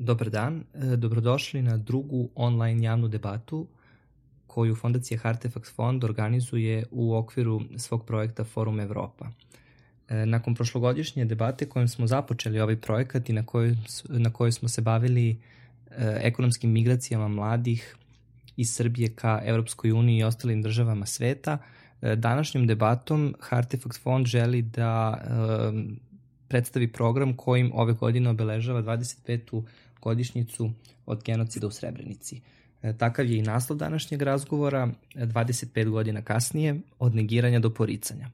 Dobar dan, e, dobrodošli na drugu online javnu debatu koju Fondacija Hartefax Fond organizuje u okviru svog projekta Forum Evropa. E, nakon prošlogodišnje debate kojom smo započeli ovaj projekat i na kojoj, na kojoj smo se bavili e, ekonomskim migracijama mladih iz Srbije ka Evropskoj uniji i ostalim državama sveta, današnjom debatom Hartefax Fond želi da predstavi program kojim ove godine obeležava 25 godišnjicu od genocida u Srebrenici. E, takav je i naslov današnjeg razgovora, 25 godina kasnije, od negiranja do poricanja.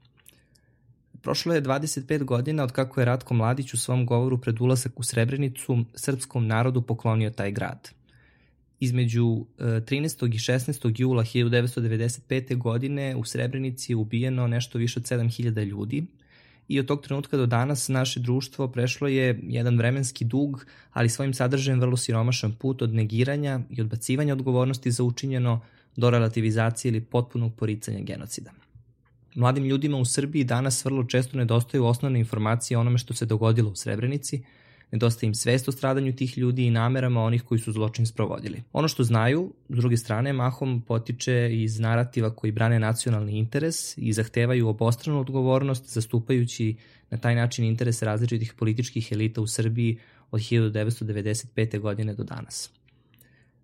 Prošlo je 25 godina od kako je Ratko Mladić u svom govoru pred ulazak u Srebrenicu srpskom narodu poklonio taj grad. Između 13. E, i 16. jula 1995. godine u Srebrenici je ubijeno nešto više od 7000 ljudi, i od tog trenutka do danas naše društvo prešlo je jedan vremenski dug, ali svojim sadržajem vrlo siromašan put od negiranja i odbacivanja odgovornosti za učinjeno do relativizacije ili potpunog poricanja genocida. Mladim ljudima u Srbiji danas vrlo često nedostaju osnovne informacije o onome što se dogodilo u Srebrenici – nedostaje im svest o stradanju tih ljudi i namerama onih koji su zločin sprovodili. Ono što znaju, s druge strane, mahom potiče iz narativa koji brane nacionalni interes i zahtevaju obostranu odgovornost zastupajući na taj način interese različitih političkih elita u Srbiji od 1995. godine do danas.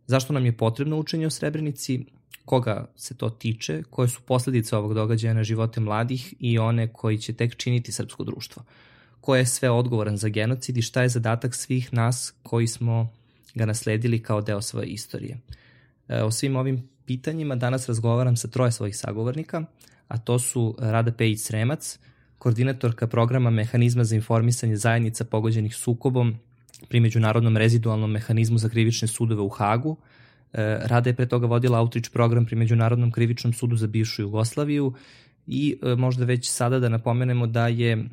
Zašto nam je potrebno učenje o Srebrenici? Koga se to tiče? Koje su posledice ovog događaja na živote mladih i one koji će tek činiti srpsko društvo? Ko je sve odgovoran za genocid i šta je zadatak svih nas koji smo ga nasledili kao deo svoje istorije. E, o svim ovim pitanjima danas razgovaram sa troje svojih sagovornika, a to su Rada Pejić Sremac, koordinatorka programa Mehanizma za informisanje zajednica pogođenih sukobom pri Međunarodnom rezidualnom mehanizmu za krivične sudove u Hagu. E, Rada je pre toga vodila outreach program pri Međunarodnom krivičnom sudu za bivšu Jugoslaviju i e, možda već sada da napomenemo da je e,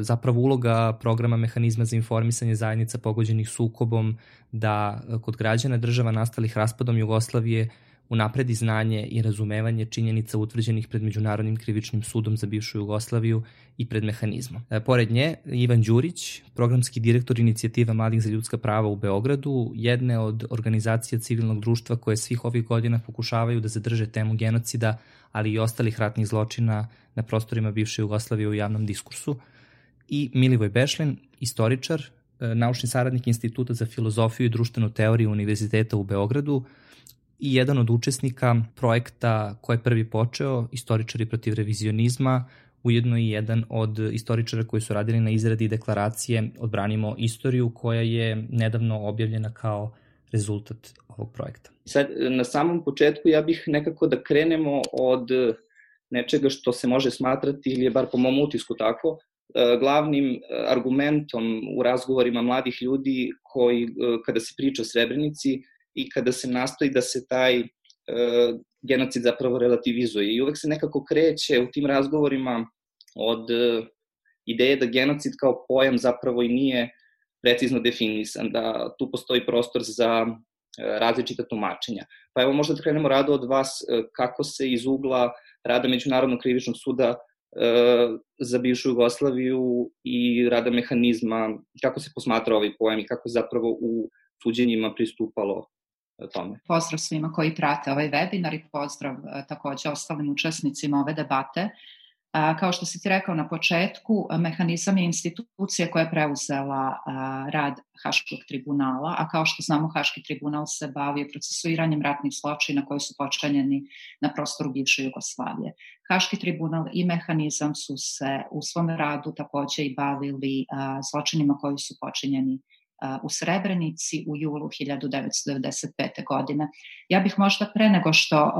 zapravo uloga programa mehanizma za informisanje zajednica pogođenih sukobom da e, kod građana država nastalih raspadom Jugoslavije unapredi znanje i razumevanje činjenica utvrđenih pred Međunarodnim krivičnim sudom za bivšu Jugoslaviju i pred mehanizmom. E, pored nje, Ivan Đurić, programski direktor inicijativa Mladih za ljudska prava u Beogradu, jedne od organizacija civilnog društva koje svih ovih godina pokušavaju da zadrže temu genocida, ali i ostalih ratnih zločina na prostorima bivše Jugoslavije u javnom diskursu, i Milivoj Bešlin, istoričar, e, naučni saradnik Instituta za filozofiju i društvenu teoriju Univerziteta u Beogradu, i jedan od učesnika projekta koji je prvi počeo, Istoričari protiv revizionizma, ujedno i jedan od istoričara koji su radili na izradi deklaracije Odbranimo istoriju, koja je nedavno objavljena kao rezultat ovog projekta. Sad, na samom početku ja bih nekako da krenemo od nečega što se može smatrati, ili je bar po mom utisku tako, e, glavnim e, argumentom u razgovorima mladih ljudi koji, e, kada se priča o Srebrenici, i kada se nastoji da se taj e, genocid zapravo relativizuje. I uvek se nekako kreće u tim razgovorima od e, ideje da genocid kao pojam zapravo i nije precizno definisan, da tu postoji prostor za e, različita tumačenja. Pa evo možda da krenemo rado od vas e, kako se iz ugla rada Međunarodnog krivičnog suda e, za bivšu Jugoslaviju i rada mehanizma, kako se posmatra ovaj pojam i kako zapravo u suđenjima pristupalo tome. Pozdrav svima koji prate ovaj webinar i pozdrav e, takođe ostalim učesnicima ove debate. E, kao što si ti rekao na početku, mehanizam je institucija koja je preuzela e, rad Haškog tribunala, a kao što znamo Haški tribunal se bavi procesuiranjem ratnih zločina koji su počinjeni na prostoru bivše Jugoslavije. Haški tribunal i mehanizam su se u svom radu takođe i bavili zločinima koji su počinjeni u Srebrenici u julu 1995. godine. Ja bih možda pre nego što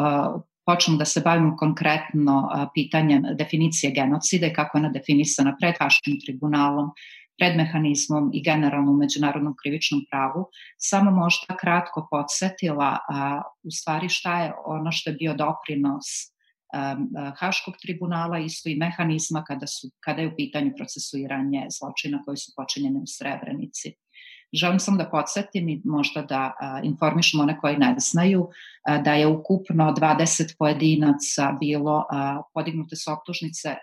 počnemo da se bavimo konkretno pitanjem definicije genocida i kako je ona definisana pred Haškim tribunalom, pred mehanizmom i generalno u međunarodnom krivičnom pravu, samo možda kratko podsjetila u stvari šta je ono što je bio doprinos Haškog tribunala, isto i mehanizma kada, su, kada je u pitanju procesuiranje zločina koji su počinjeni u Srebrenici. Želim samo da podsjetim i možda da informišem one koji ne znaju da je ukupno 20 pojedinaca bilo, podignute su optužnice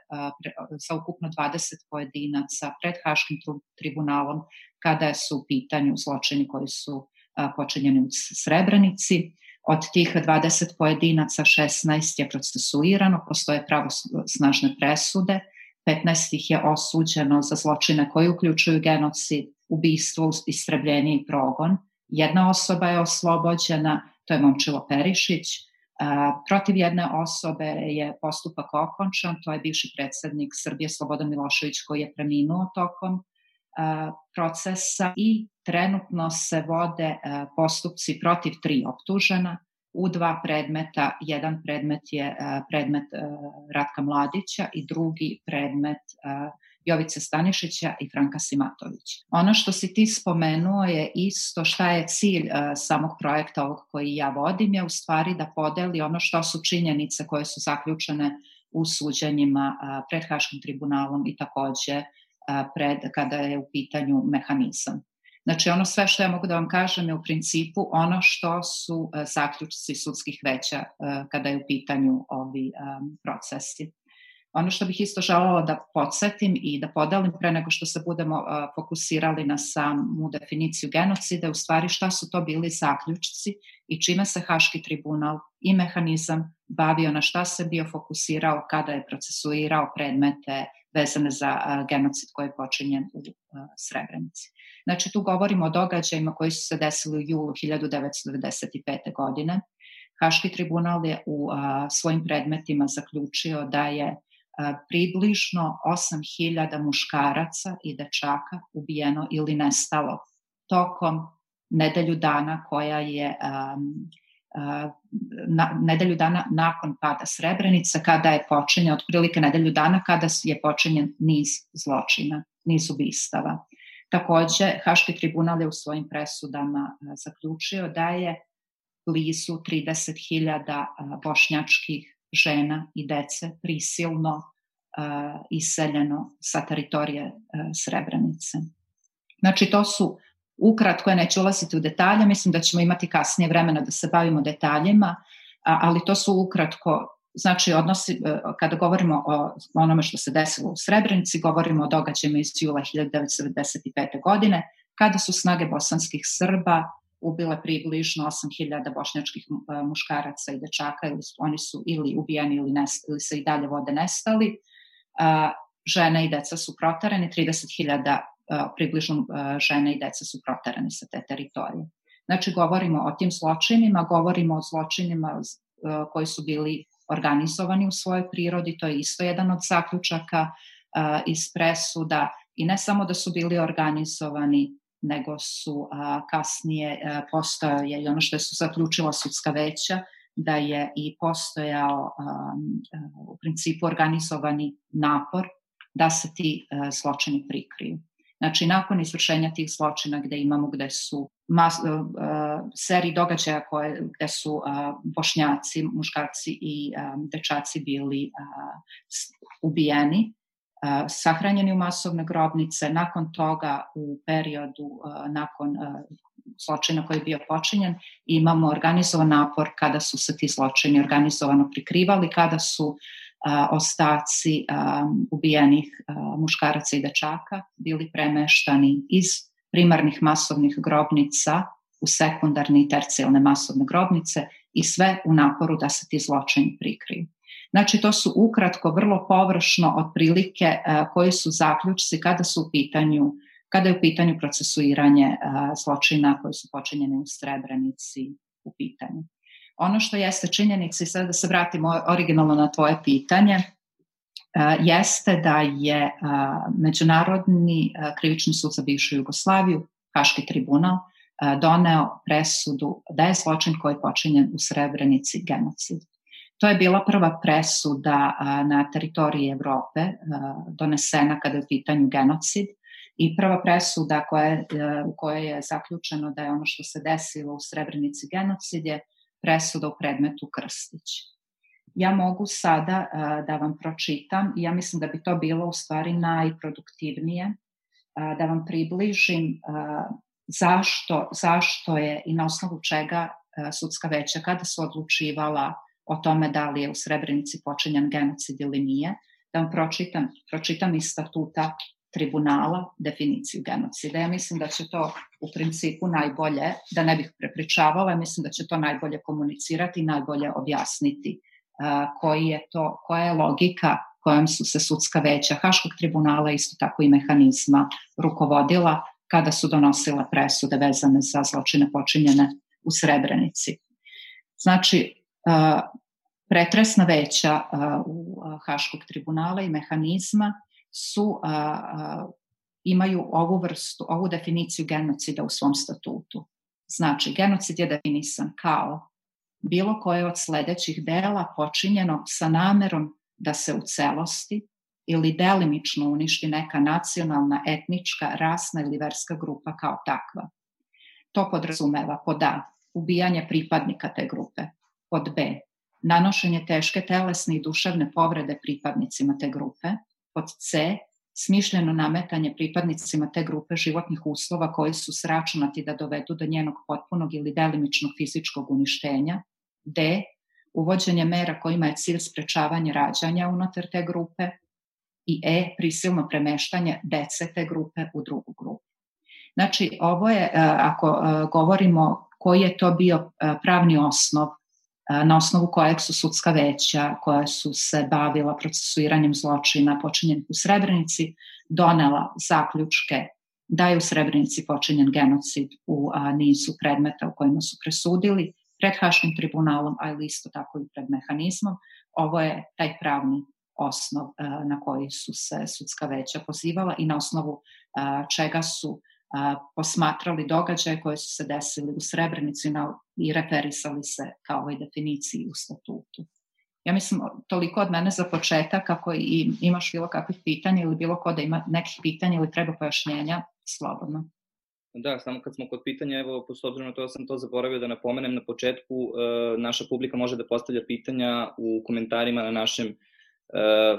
sa ukupno 20 pojedinaca pred Haškim tribunalom kada su u pitanju zločini koji su počinjeni u Srebrenici. Od tih 20 pojedinaca 16 je procesuirano, postoje pravosnažne presude, 15 ih je osuđeno za zločine koji uključuju genocid, ubistvo, istrebljenje i progon. Jedna osoba je oslobođena, to je Momčilo Perišić. Protiv jedne osobe je postupak okončan, to je bivši predsednik Srbije Slobodan Milošević koji je preminuo tokom procesa i trenutno se vode postupci protiv tri optužena u dva predmeta. Jedan predmet je predmet Ratka Mladića i drugi predmet Jovice Stanišića i Franka Simatovića. Ono što si ti spomenuo je isto šta je cilj samog projekta ovog koji ja vodim je u stvari da podeli ono što su činjenice koje su zaključene u suđenjima pred Haškim tribunalom i takođe pred, kada je u pitanju mehanizam. Znači ono sve što ja mogu da vam kažem je u principu ono što su zaključci sudskih veća kada je u pitanju ovi procesi. Ono što bih isto želela da podsjetim i da podelim pre nego što se budemo fokusirali na samu definiciju genocida, u stvari šta su to bili zaključci i čime se Haški tribunal i mehanizam bavio, na šta se bio fokusirao kada je procesuirao predmete vezane za genocid koji je počinjen u Srebrenici. Znači tu govorimo o događajima koji su se desili u julu 1995. godine. Haški tribunal je u svojim predmetima zaključio da je približno 8000 muškaraca i dečaka ubijeno ili nestalo tokom nedelju dana koja je um, na, nedelju dana nakon pada Srebrenice, kada je počinjen, otprilike nedelju dana kada je počinjen niz zločina, niz ubistava. Takođe, Haški tribunal je u svojim presudama zaključio da je blizu 30.000 bošnjačkih žena i dece prisilno iseljeno sa teritorije Srebrenice. Znači, to su ukratko, ja neću ulaziti u detalje, mislim da ćemo imati kasnije vremena da se bavimo detaljima, ali to su ukratko Znači, odnosi, kada govorimo o onome što se desilo u Srebrenici, govorimo o događajima iz jula 1995. godine, kada su snage bosanskih Srba ubile približno 8000 bošnjačkih e, muškaraca i dečaka, ili su, oni su ili ubijeni ili, nest, ili se i dalje vode nestali. Žene i deca su protarani, 30.000 e, približno žene i deca su protarani sa te teritorije. Znači, govorimo o tim zločinima, govorimo o zločinima koji su bili organizovani u svojoj prirodi, to je isto jedan od zaključaka iz presuda i ne samo da su bili organizovani, nego su kasnije postojao i ono što su zaključila sudska veća, da je i postojao u principu organizovani napor da se ti zločini prikriju. Znači, nakon izvršenja tih zločina gde imamo, gde su mas, uh, seriji događaja koje, gde su uh, bošnjaci, muškarci i um, dečaci bili uh, ubijeni, sahranjeni u masovne grobnice, nakon toga u periodu nakon zločina koji je bio počinjen imamo organizovan napor kada su se ti zločini organizovano prikrivali, kada su ostaci ubijenih muškaraca i dečaka bili premeštani iz primarnih masovnih grobnica u sekundarne i tercijalne masovne grobnice i sve u naporu da se ti zločini prikriju. Znači, to su ukratko, vrlo površno otprilike koji su zaključci kada su u pitanju kada je u pitanju procesuiranje zločina koji su počinjeni u Srebrenici u pitanju. Ono što jeste činjenica i sada da se vratimo originalno na tvoje pitanje, e, jeste da je Međunarodni krivični sud za bivšu Jugoslaviju, Haški tribunal, doneo presudu da je zločin koji je počinjen u Srebrenici genocid. To je bila prva presuda na teritoriji Evrope donesena kada je u pitanju genocid i prva presuda koja je, u kojoj je zaključeno da je ono što se desilo u Srebrenici genocid je presuda u predmetu Krstić. Ja mogu sada da vam pročitam ja mislim da bi to bilo u stvari najproduktivnije da vam približim zašto, zašto je i na osnovu čega sudska veća kada su odlučivala o tome da li je u Srebrenici počinjan genocid ili nije, da vam pročitam, pročitam iz statuta tribunala definiciju genocida. Ja mislim da će to u principu najbolje, da ne bih prepričavala, mislim da će to najbolje komunicirati i najbolje objasniti koji je to, koja je logika kojom su se sudska veća Haškog tribunala isto tako i mehanizma rukovodila kada su donosila presude vezane za zločine počinjene u Srebrenici. Znači, pretresna veća u Haškog tribunala i mehanizma su imaju ovu vrstu, ovu definiciju genocida u svom statutu. Znači, genocid je definisan kao bilo koje od sledećih dela počinjeno sa namerom da se u celosti ili delimično uništi neka nacionalna, etnička, rasna ili verska grupa kao takva. To podrazumeva pod A. Ubijanje pripadnika te grupe. Pod B. Nanošenje teške telesne i duševne povrede pripadnicima te grupe. Pod C. Smišljeno nametanje pripadnicima te grupe životnih uslova koji su sračunati da dovedu do njenog potpunog ili delimičnog fizičkog uništenja. D uvođenje mera kojima je cilj sprečavanje rađanja unutar te grupe i E, prisilno premeštanje dece te grupe u drugu grupu. Znači, ovo je, e, ako e, govorimo koji je to bio e, pravni osnov na osnovu kojeg su sudska veća koja su se bavila procesuiranjem zločina počinjenih u Srebrenici donela zaključke da je u Srebrenici počinjen genocid u nizu predmeta u kojima su presudili pred Haškim tribunalom, ali isto tako i pred mehanizmom. Ovo je taj pravni osnov e, na koji su se sudska veća pozivala i na osnovu e, čega su posmatrali događaje koje su se desili u Srebrenici i referisali se kao ovoj definiciji u statutu. Ja mislim, toliko od mene za početak, ako i imaš bilo kakvih pitanja ili bilo ko da ima nekih pitanja ili treba pojašnjenja, slobodno. Da, samo kad smo kod pitanja, evo, s obzirom na to da sam to zaboravio da napomenem na početku, e, naša publika može da postavlja pitanja u komentarima na našem e,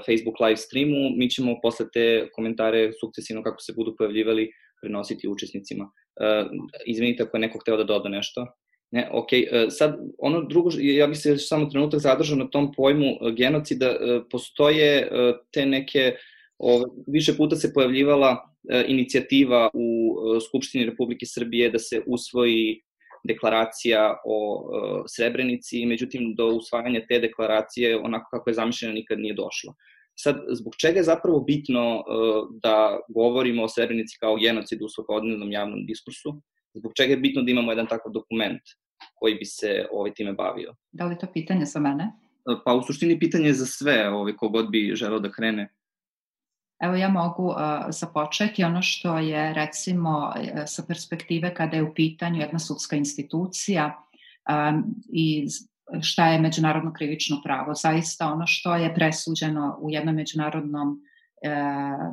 Facebook live streamu. Mi ćemo posle te komentare sukcesivno kako se budu pojavljivali prenositi učesnicima. E, izvinite ako je neko hteo da doda nešto. Ne, ok. Sad, ono drugo, ja bih se samo trenutak zadržao na tom pojmu genocida. Postoje te neke, ove, više puta se pojavljivala E, inicijativa u e, Skupštini Republike Srbije da se usvoji deklaracija o e, Srebrenici, međutim do usvajanja te deklaracije onako kako je zamišljena nikad nije došlo. Sad, zbog čega je zapravo bitno da govorimo o Srebrenici kao genocidu u svakodnevnom javnom diskursu? Zbog čega je bitno da imamo jedan takav dokument koji bi se ovaj time bavio? Da li to pitanje za mene? Pa u suštini pitanje za sve, ovaj, kogod bi želeo da krene. Evo ja mogu uh, započeti ono što je recimo sa perspektive kada je u pitanju jedna sudska institucija um, i šta je međunarodno krivično pravo. Zaista ono što je presuđeno u jednom međunarodnom uh,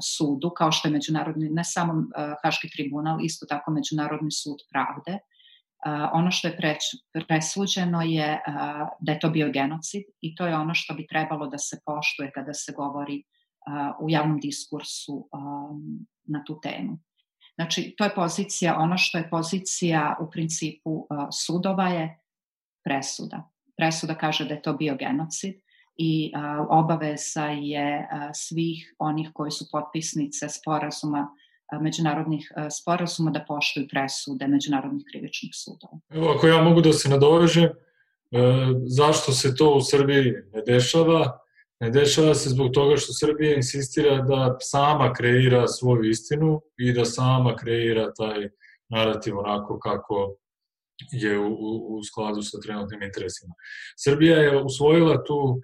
sudu, kao što je međunarodni, ne samo uh, Haški tribunal, isto tako Međunarodni sud pravde, uh, ono što je preć, presuđeno je uh, da je to bio genocid i to je ono što bi trebalo da se poštuje kada se govori u javnom diskursu na tu temu. Znači, to je pozicija, ono što je pozicija u principu sudova je presuda. Presuda kaže da je to bio genocid i obaveza je svih onih koji su potpisnice sporazuma međunarodnih sporazuma da poštuju presude međunarodnih krivičnih sudova. Evo, ako ja mogu da se nadovežem, e, zašto se to u Srbiji ne dešava? Ne dešava se zbog toga što Srbija insistira da sama kreira svoju istinu i da sama kreira taj narativ onako kako je u, u skladu sa trenutnim interesima. Srbija je usvojila tu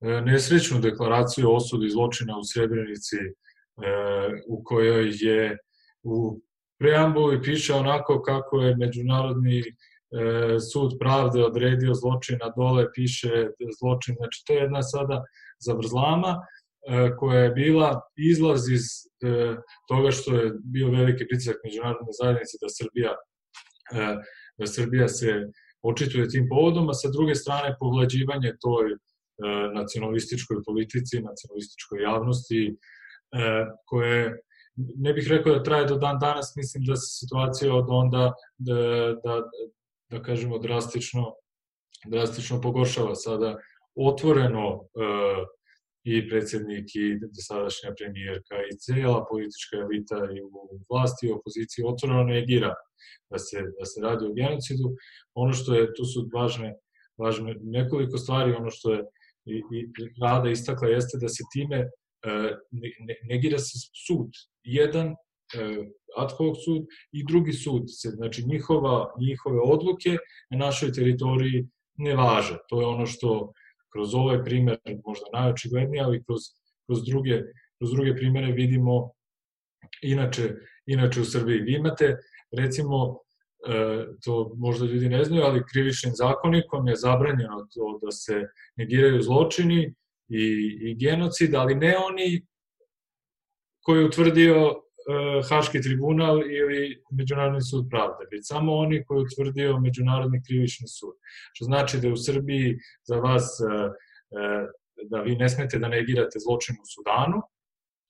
e, nesrećnu deklaraciju o osudi zločina u Srebrenici e, u kojoj je u preambuli piše onako kako je Međunarodni e, sud pravde odredio zločina, dole piše zločin, znači to je jedna sada zavrzlama koja je bila izlaz iz toga što je bio veliki pritisak međunarodne zajednice da Srbija da Srbija se očituje tim povodom, a sa druge strane povlađivanje toj nacionalističkoj politici, nacionalističkoj javnosti, koje ne bih rekao da traje do dan danas, mislim da se situacija od onda da, da, da kažemo drastično drastično pogoršava. Sada otvoreno e, i predsednik i sadašnja premijerka i cijela politička elita i u vlasti i opoziciji otvoreno negira da se, da se radi o genocidu. Ono što je, tu su važne, važne nekoliko stvari, ono što je i, i Rada istakla jeste da se time e, ne, negira se sud. Jedan e, ad hoc sud i drugi sud. Se, znači njihova, njihove odluke na našoj teritoriji ne važe. To je ono što kroz ovaj primer možda najočiglednije, ali kroz, kroz, druge, kroz druge primere vidimo inače, inače u Srbiji. Vi imate, recimo, e, to možda ljudi ne znaju, ali krivičnim zakonikom je zabranjeno to da se negiraju zločini i, i genocid, ali ne oni koji je utvrdio Haški tribunal ili Međunarodni sud pravde, već samo oni koji je utvrdio Međunarodni krivični sud. Što znači da u Srbiji za vas e, e, da vi ne smete da negirate zločin u Sudanu,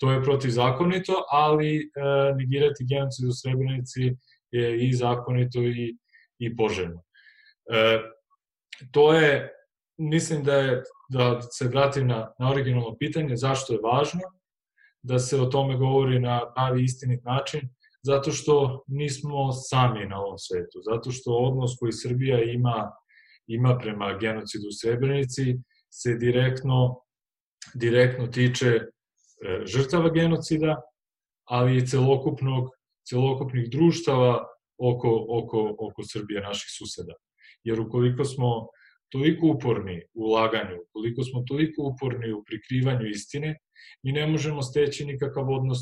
to je protivzakonito, ali negirati genocid u Srebrenici je i zakonito i, i poželjno. To je, mislim da je, da se vratim na, na originalno pitanje, zašto je važno, da se o tome govori na pravi istinit način, zato što nismo sami na ovom svetu, zato što odnos koji Srbija ima, ima prema genocidu u Srebrenici se direktno, direktno tiče e, žrtava genocida, ali i celokupnog, celokupnih društava oko, oko, oko Srbije, naših suseda. Jer ukoliko smo toliko uporni u laganju, ukoliko smo toliko uporni u prikrivanju istine, mi ne možemo steći nikakav odnos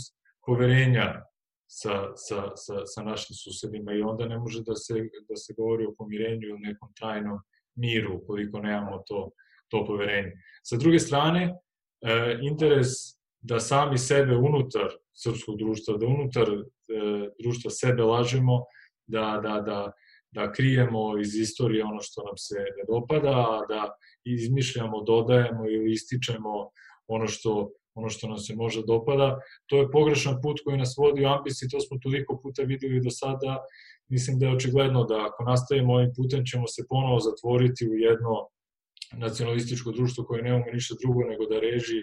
poverenja sa, sa, sa, sa našim susedima i onda ne može da se, da se govori o pomirenju ili nekom trajnom miru ukoliko nemamo to, to poverenje. Sa druge strane, e, interes da sami sebe unutar srpskog društva, da unutar e, društva sebe lažemo, da, da, da, da krijemo iz istorije ono što nam se ne dopada, da izmišljamo, dodajemo ili ističemo ono što ono što nam se možda dopada. To je pogrešan put koji nas vodi u ambisi, to smo toliko puta videli do sada. Mislim da je očigledno da ako nastavimo ovim putem ćemo se ponovo zatvoriti u jedno nacionalističko društvo koje ne ume ništa drugo nego da reži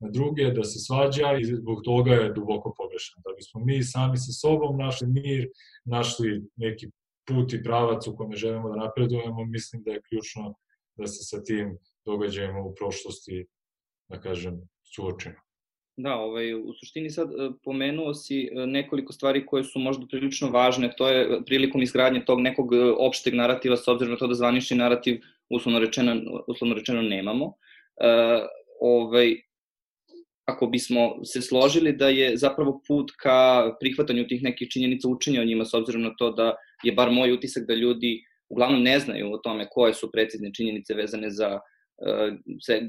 na druge, da se svađa i zbog toga je duboko pogrešan. Da bismo mi sami sa sobom našli mir, našli neki put i pravac u kome želimo da napredujemo, mislim da je ključno da se sa tim događajima u prošlosti, da kažem, suočeno. Da, ovaj, u suštini sad e, pomenuo si e, nekoliko stvari koje su možda prilično važne, to je prilikom izgradnje tog nekog e, opšteg narativa, s obzirom na to da zvanični narativ uslovno rečeno, uslovno rečeno nemamo. Uh, ovaj, ako bismo se složili da je zapravo put ka prihvatanju tih nekih činjenica učenja o njima, s obzirom na to da je bar moj utisak da ljudi uglavnom ne znaju o tome koje su precizne činjenice vezane za uh,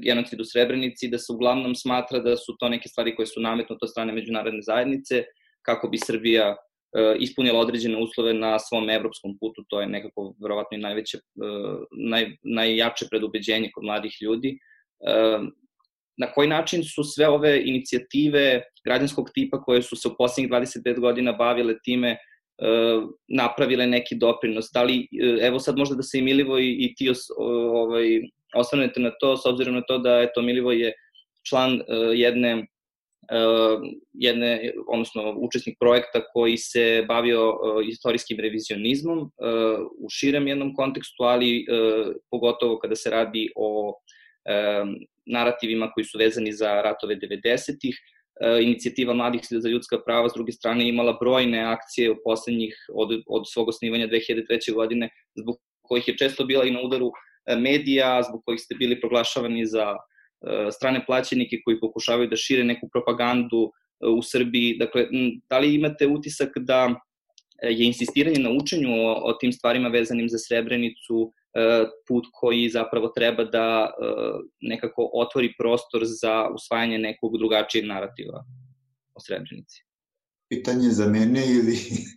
genocid u Srebrenici, da se uglavnom smatra da su to neke stvari koje su nametnute od strane međunarodne zajednice, kako bi Srbija uh, ispunila određene uslove na svom evropskom putu, to je nekako verovatno i najveće, uh, naj, najjače predubeđenje kod mladih ljudi. Na koji način su sve ove inicijative građanskog tipa koje su se u poslednjih 25 godina bavile time napravile neki doprinos. Da li, evo sad možda da se i Milivo i, ti ovaj, osvrnete na to, s obzirom na to da eto, Milivo je član uh, jedne uh, jedne, odnosno učesnik projekta koji se bavio istorijskim revizionizmom u širem jednom kontekstu, ali pogotovo kada se radi o narativima koji su vezani za ratove 90-ih. Uh, inicijativa Mladih za ljudska prava s druge strane imala brojne akcije u poslednjih, od, od svog osnivanja 2003. godine, zbog kojih je često bila i na udaru E, medija, zbog kojih ste bili proglašavani za e, strane plaćenike koji pokušavaju da šire neku propagandu e, u Srbiji. Dakle, da li imate utisak da je insistiranje na učenju o, o tim stvarima vezanim za Srebrenicu put koji zapravo treba da nekako otvori prostor za usvajanje nekog drugačijeg narativa o Srebrenici? Pitanje za mene ili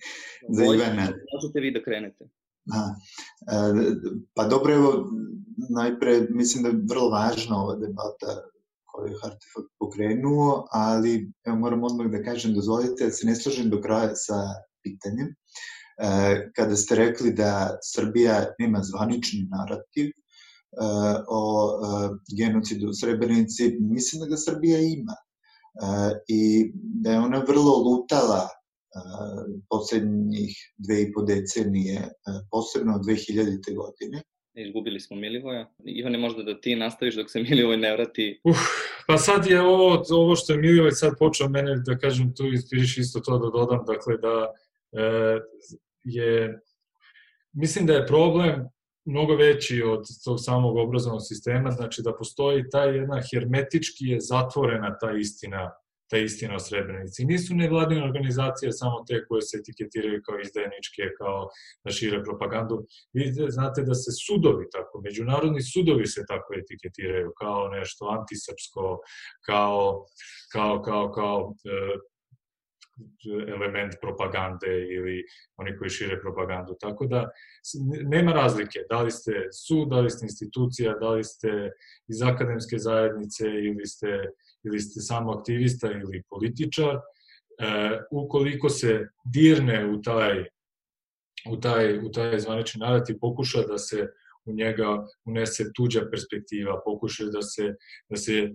za Ivana? Možete vi da krenete. Da. Pa dobro, evo, najpre mislim da je vrlo važna ova debata koju je Hartefakt pokrenuo, ali evo, moram odmah da kažem, dozvolite da se ne složim do kraja sa pitanjem. E, kada ste rekli da Srbija nema zvanični narativ, o genocidu u Srebrenici, mislim da ga Srbija ima i da je ona vrlo lutala poslednjih dve i po decenije, posebno od 2000. godine. Izgubili smo Milivoja. Ivane, možda da ti nastaviš dok se Milivoj ne vrati. Uh, pa sad je ovo, ovo što je Milivoj sad počeo mene, da kažem, tu ispiriš isto to da dodam, dakle da e, je, mislim da je problem mnogo veći od tog samog obrazovnog sistema, znači da postoji ta jedna hermetički je zatvorena ta istina ta istina o Srebrenici. Nisu nevladine organizacije samo te koje se etiketiraju kao izdajničke, kao da šire propagandu. Vi znate da se sudovi tako, međunarodni sudovi se tako etiketiraju kao nešto antisrpsko, kao, kao, kao, kao e, element propagande ili oni koji šire propagandu. Tako da nema razlike da li ste sud, da li ste institucija, da li ste iz akademske zajednice ili ste, ili ste samo aktivista ili političar. E, ukoliko se dirne u taj, u taj, u taj zvanični narativ, pokuša da se u njega unese tuđa perspektiva, pokuša da se, da se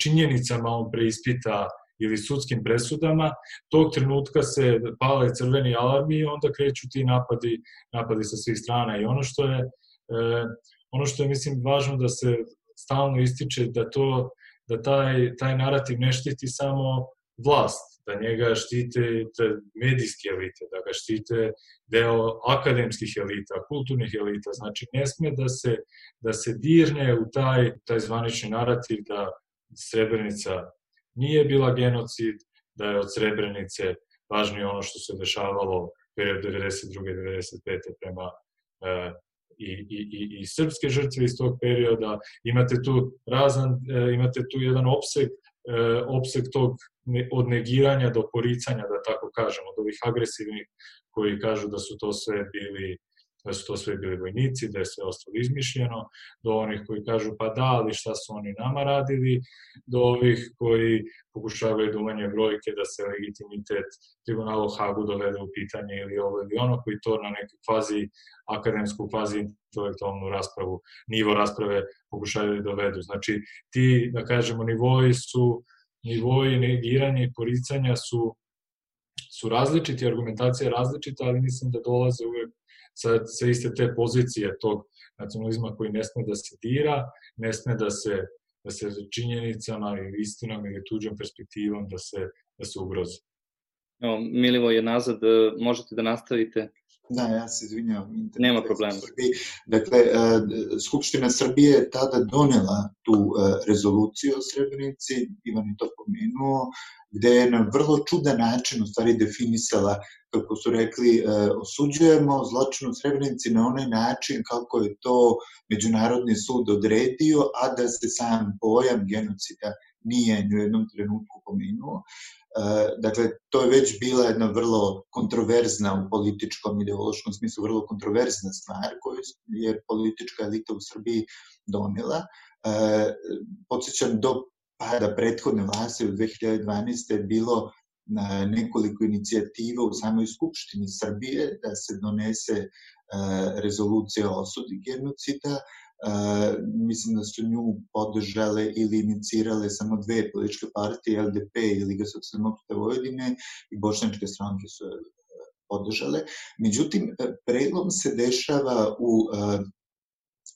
činjenicama on preispita ili sudskim presudama, tog trenutka se pale crveni alarmi i onda kreću ti napadi, napadi sa svih strana. I ono što je, e, ono što je mislim važno da se stalno ističe da to da taj, taj narativ ne štiti samo vlast, da njega štite te medijske elite, da ga štite deo akademskih elita, kulturnih elita. Znači, ne sme da se, da se dirne u taj, taj zvanični narativ da Srebrenica nije bila genocid, da je od Srebrenice važnije ono što se dešavalo period 92. 95. prema e, i, i, i, i srpske žrtve iz tog perioda. Imate tu razan, e, imate tu jedan opseg, e, opseg tog ne, od negiranja do poricanja, da tako kažem, od ovih agresivnih koji kažu da su to sve bili da su to sve bili vojnici, da je sve ostalo izmišljeno, do onih koji kažu pa da, ali šta su oni nama radili, do ovih koji pokušavaju da umanje brojke da se legitimitet tribunalu Hagu dovede u pitanje ili ovo ili ono, koji to na neku kvazi akademsku, kvazi intelektualnu raspravu, nivo rasprave pokušavaju da dovedu. Znači, ti, da kažemo, nivoji su, nivoji negiranja i poricanja su su različiti, argumentacija je različita, ali mislim da dolaze uvek sa, sa iste te pozicije tog nacionalizma koji ne sme da se dira, ne sme da se, da se činjenicama ili istinom ili tuđom perspektivom da se, da se ugrozi. Evo, Milivo je nazad, možete da nastavite. Da, ja se izvinjam. Nema problema. Dakle, e, Skupština Srbije je tada donela tu e, rezoluciju o Srebrenici, Ivan je to pomenuo, gde je na vrlo čudan način u stvari definisala, kako su rekli, e, osuđujemo zločin u Srebrenici na onaj način kako je to Međunarodni sud odredio, a da se sam pojam genocida nije ni u jednom trenutku pomenuo. E, dakle, to je već bila jedna vrlo kontroverzna u političkom, ideološkom smislu, vrlo kontroverzna stvar koju je politička elita u Srbiji donela. E, podsjećam, do pada prethodne vlasti u 2012. je bilo nekoliko inicijativa u samoj Skupštini Srbije da se donese e, rezolucija o osudi genocida. E, mislim da su nju podržale ili inicirale samo dve političke partije, LDP i Liga socijaldemokrata Vojvodine i bošnjačke stranke su podržale. Međutim, prelom se dešava u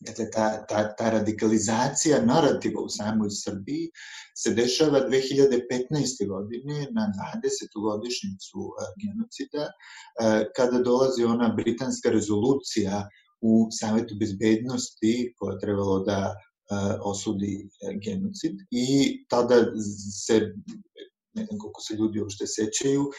Dakle, ta, ta, ta radikalizacija narativa u samoj Srbiji se dešava 2015. godine na 20. godišnicu genocida, kada dolazi ona britanska rezolucija u Savetu bezbednosti koja je trebalo da osudi genocid i tada se ne znam koliko se ljudi uopšte sećaju,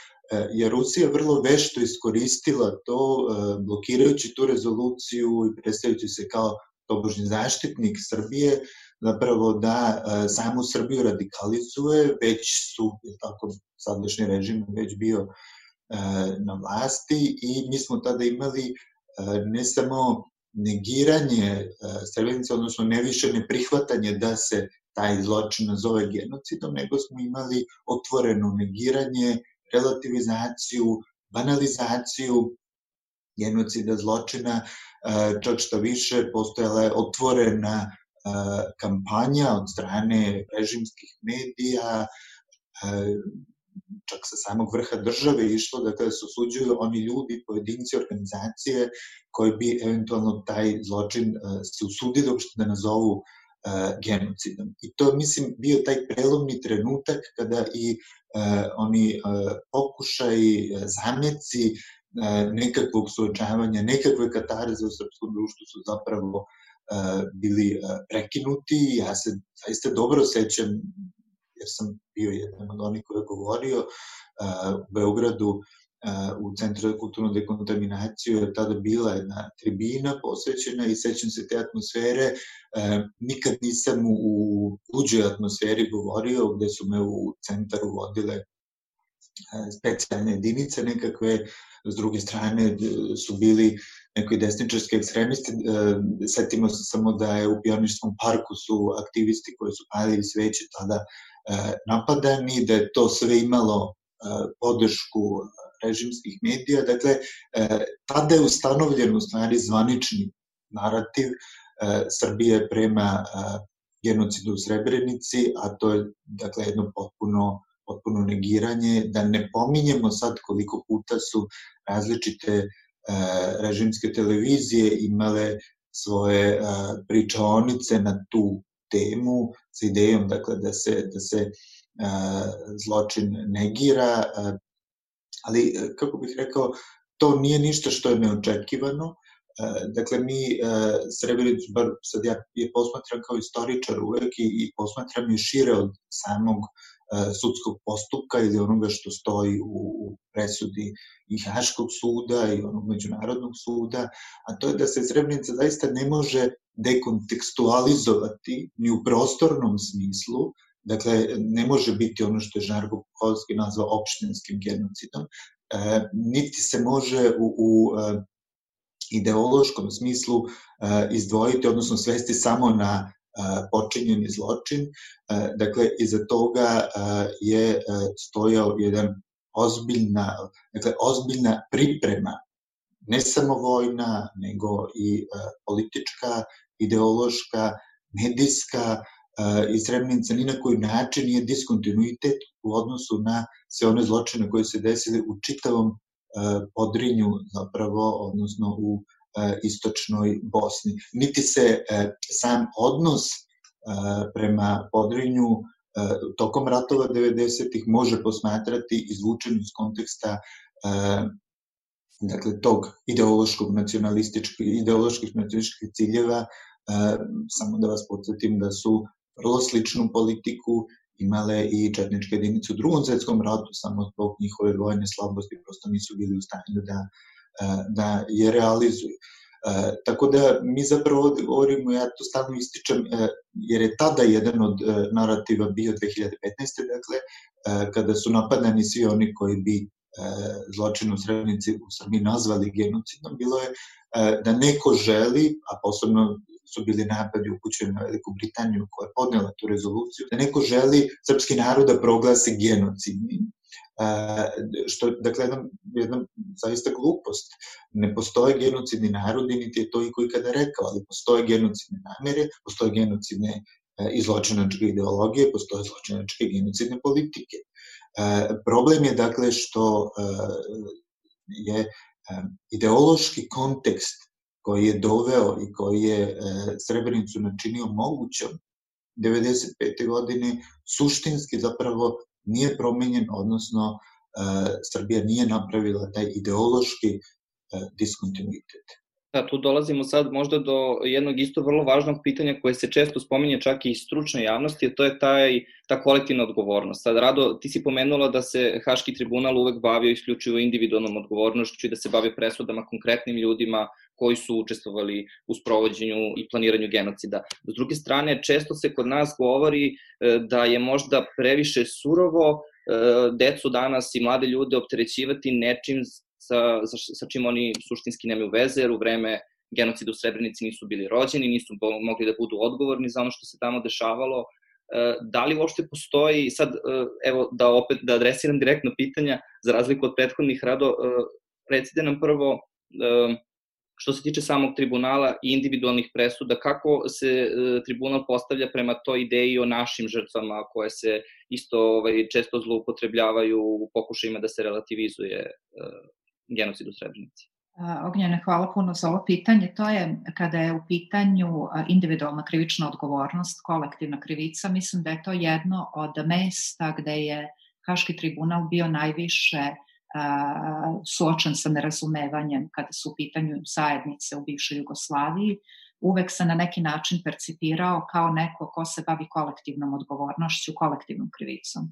je Rusija vrlo vešto iskoristila to, blokirajući tu rezoluciju i predstavljajući se kao tobožni zaštitnik Srbije, zapravo da e, samu Srbiju radikalizuje, već su, tako, sadašnji režim već bio e, na vlasti i mi smo tada imali e, ne samo negiranje Srebrenica, odnosno ne više neprihvatanje da se taj zločin nazove genocidom, nego smo imali otvoreno negiranje, relativizaciju, banalizaciju genocida, zločina, čak što više postojala je otvorena kampanja od strane režimskih medija, čak sa samog vrha države išlo da kada se osuđuju oni ljudi, pojedinci, organizacije koji bi eventualno taj zločin se usudili uopšte da nazovu genocidom. I to, mislim, bio taj prelomni trenutak kada i oni pokušaj, zameci nekakvog suočavanja, nekakve katarze u srpskom društvu su zapravo bili prekinuti. Ja se zaista dobro sećam, jer sam bio jedan od onih koji je govorio u Beogradu u Centru za kulturnu dekontaminaciju je tada bila jedna tribina posvećena i sećam se te atmosfere. Nikad nisam u uđoj atmosferi govorio, gde su me u centru vodile specijalne jedinice nekakve, s druge strane su bili nekoj desničarski ekstremisti. Setimo se samo da je u pionirskom parku su aktivisti koji su palili sveće tada napadani, da je to sve imalo podršku režimskih medija. Dakle, e, tada je ustanovljen u stvari zvanični narativ e, Srbije prema e, genocidu u Srebrenici, a to je dakle jedno potpuno potpuno negiranje, da ne pominjemo sad koliko puta su različite e, režimske televizije imale svoje e, pričaonice na tu temu sa idejom dakle, da se, da se zločin negira, ali e, kako bih rekao, to nije ništa što je neočekivano. E, dakle, mi e, Srebrenicu, bar sad ja je posmatram kao istoričar uvek i, i posmatram je šire od samog sudskog postupka ili onoga što stoji u, presudi i Haškog suda i onog međunarodnog suda, a to je da se Srebrenica zaista ne može dekontekstualizovati ni u prostornom smislu, Dakle, ne može biti ono što je Žarko Pukovski nazvao opštinskim genocidom, e, niti se može u, u e, ideološkom smislu e, izdvojiti, odnosno svesti samo na e, počinjeni zločin. Dakle, iza toga je stojao jedan ozbiljna, dakle, ozbiljna priprema, ne samo vojna, nego i politička, ideološka, medijska, i Srebrenica ni na koji način nije diskontinuitet u odnosu na sve one zločine koje se desile u čitavom podrinju zapravo, odnosno u istočnoj Bosni. Niti se sam odnos prema podrinju tokom ratova 90-ih može posmatrati izvučen iz konteksta dakle, tog ideološkog nacionalističkih, ideoloških nacionalističkih ciljeva, samo da vas podsjetim da su vrlo sličnu politiku imale i četničke jedinice u drugom svetskom ratu, samo zbog njihove vojne slabosti prosto nisu bili u stanju da, e, da je realizuju. Tako da mi zapravo govorimo, ja to stalno ističem, jer je tada jedan od narativa bio 2015. dakle, kada su napadani svi oni koji bi zločin u Srebrenici u Srbiji nazvali genocidom, bilo je da neko želi, a posebno su bili napadi upućeni na Veliku Britaniju koja je podnela tu rezoluciju, da neko želi srpski narod da proglasi genocidnim, što, dakle, jedna, jedna zaista glupost. Ne postoje genocidni narodi, niti je to i koji kada rekao, ali postoje genocidne namere, postoje genocidne i zločinačke ideologije, postoje zločinačke genocidne politike. Problem je, dakle, što je ideološki kontekst koji je doveo i koji je e, Srebrenicu načinio mogućom 95. godine, suštinski zapravo nije promenjen, odnosno e, Srbija nije napravila taj ideološki e, diskontinuitet. Da, tu dolazimo sad možda do jednog isto vrlo važnog pitanja koje se često spominje čak i stručne javnosti, a to je taj, ta kolektivna odgovornost. Sad, Rado, ti si pomenula da se Haški tribunal uvek bavio isključivo individualnom odgovornošću i da se bavi presudama konkretnim ljudima koji su učestvovali u sprovođenju i planiranju genocida. S druge strane, često se kod nas govori e, da je možda previše surovo e, decu danas i mlade ljude opterećivati nečim sa, sa, sa čim oni suštinski nemaju veze, jer u vreme genocida u Srebrenici nisu bili rođeni, nisu mogli da budu odgovorni za ono što se tamo dešavalo. E, da li uopšte postoji, sad evo da opet da adresiram direktno pitanja, za razliku od prethodnih rado, recite nam prvo što se tiče samog tribunala i individualnih presuda, kako se e, tribunal postavlja prema toj ideji o našim žrtvama koje se isto ovaj, često zloupotrebljavaju u pokušajima da se relativizuje e, genocid u Srebrenici? Ognjene, hvala puno za ovo pitanje. To je kada je u pitanju individualna krivična odgovornost, kolektivna krivica, mislim da je to jedno od mesta gde je Haški tribunal bio najviše suočen sa nerazumevanjem kada su u pitanju zajednice u bivšoj Jugoslaviji, uvek se na neki način percipirao kao neko ko se bavi kolektivnom odgovornošću, kolektivnom krivicom.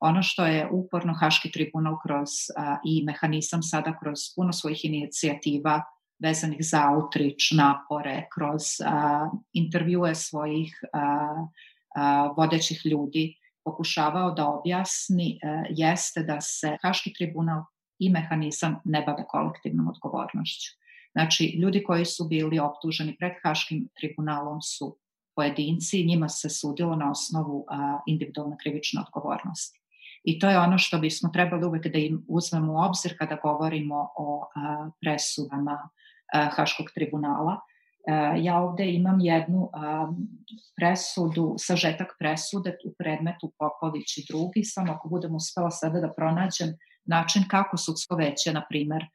Ono što je uporno Haški tribunal kroz a, i mehanizam sada kroz puno svojih inicijativa vezanih za outreach, napore, kroz a, intervjue svojih a, a, vodećih ljudi, pokušavao da objasni e, jeste da se Haški tribunal i mehanizam ne bave kolektivnom odgovornošću. Znači, ljudi koji su bili optuženi pred Haškim tribunalom su pojedinci, njima se sudilo na osnovu a, individualne krivične odgovornosti. I to je ono što bismo trebali uvek da im uzmemo u obzir kada govorimo o a, presudama a, Haškog tribunala, E, ja ovde imam jednu presudu, sažetak presude u predmetu Popović i drugi, samo ako budem uspela sada da pronađem način kako sudsko veće, na primer, e,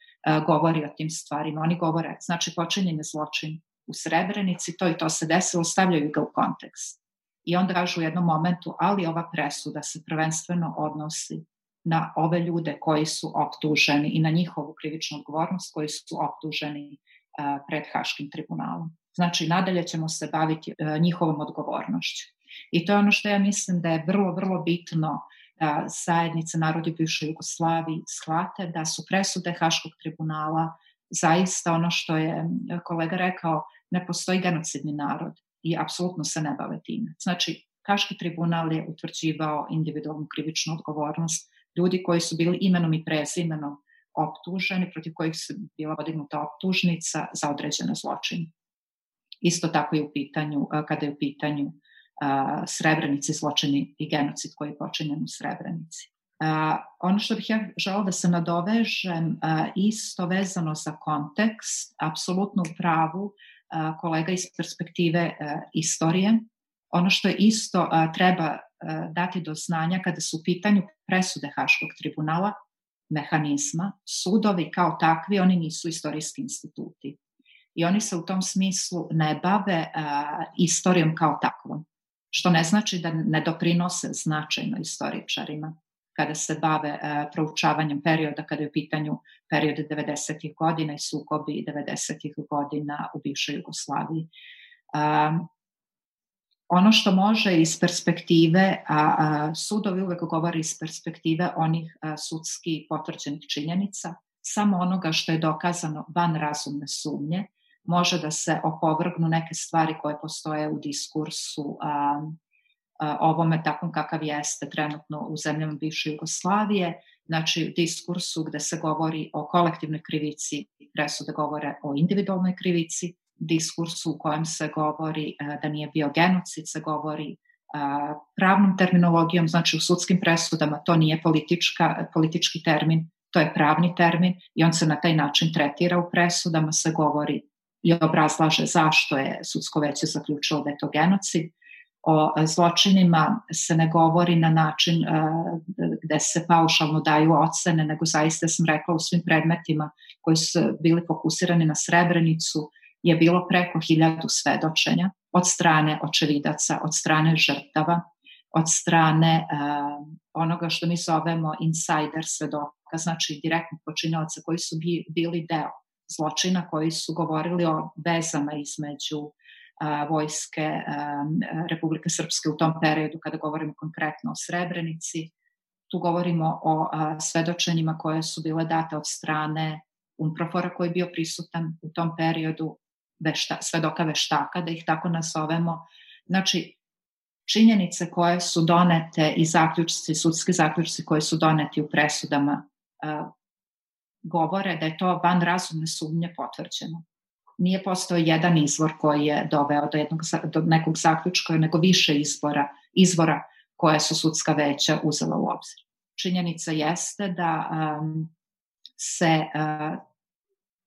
govori o tim stvarima. Oni govore, znači počinjen je zločin u Srebrenici, to i to se desilo, stavljaju ga u kontekst. I onda kažu u jednom momentu, ali ova presuda se prvenstveno odnosi na ove ljude koji su optuženi i na njihovu krivičnu odgovornost koji su optuženi pred Haškim tribunalom. Znači, nadalje ćemo se baviti e, njihovom odgovornošću. I to je ono što ja mislim da je vrlo, vrlo bitno zajednice narodi bivše Jugoslaviji shvate da su presude Haškog tribunala zaista ono što je kolega rekao, ne postoji genocidni narod i apsolutno se ne bave time. Znači, Haški tribunal je utvrđivao individualnu krivičnu odgovornost ljudi koji su bili imenom i prezimenom optuženi, protiv kojih se bila podignuta optužnica za određene zločine. Isto tako je u pitanju, kada je u pitanju Srebrenici zločini i genocid koji je počinjen u Srebrenici. Uh, ono što bih ja žela da se nadovežem, uh, isto vezano za kontekst, apsolutno u pravu uh, kolega iz perspektive uh, istorije. Ono što je isto uh, treba dati do znanja kada su u pitanju presude Haškog tribunala, mehanizma, sudovi kao takvi, oni nisu istorijski instituti. I oni se u tom smislu ne bave a, istorijom kao takvom, što ne znači da ne doprinose značajno istoričarima kada se bave a, proučavanjem perioda, kada je u pitanju periode 90. godina i sukobi 90. godina u bivšoj Jugoslaviji. A, ono što može iz perspektive, a, a sudovi uvek govori iz perspektive onih a, sudski potvrđenih činjenica, samo onoga što je dokazano van razumne sumnje, može da se opovrgnu neke stvari koje postoje u diskursu a, a, ovome takvom kakav jeste trenutno u zemljama bivše Jugoslavije, znači diskursu gde se govori o kolektivnoj krivici, presude govore o individualnoj krivici, diskursu u kojem se govori e, da nije bio genocid, se govori e, pravnom terminologijom, znači u sudskim presudama to nije politička, politički termin, to je pravni termin i on se na taj način tretira u presudama, se govori i obrazlaže zašto je sudsko veće zaključilo da je to genocid. O zločinima se ne govori na način uh, gde se paušalno daju ocene, nego zaista sam rekla u svim predmetima koji su bili fokusirani na Srebrenicu, je bilo preko hiljadu svedočenja od strane očevidaca, od strane žrtava, od strane uh, onoga što mi zovemo insider svedoka, znači direktnih počinjavaca koji su bi, bili deo zločina, koji su govorili o vezama između vojske Republike Srpske u tom periodu, kada govorimo konkretno o Srebrenici. Tu govorimo o svedočenjima koje su bile date od strane Umprofora koji je bio prisutan u tom periodu, vešta, svedoka veštaka, da ih tako nazovemo. Znači, činjenice koje su donete i zaključci, sudski zaključci koji su doneti u presudama govore da je to van razumne sumnje potvrđeno. Nije postao jedan izvor koji je doveo do, jednog, do nekog zaključka, nego više izbora, izvora koje su sudska veća uzela u obzir. Činjenica jeste da um, se uh,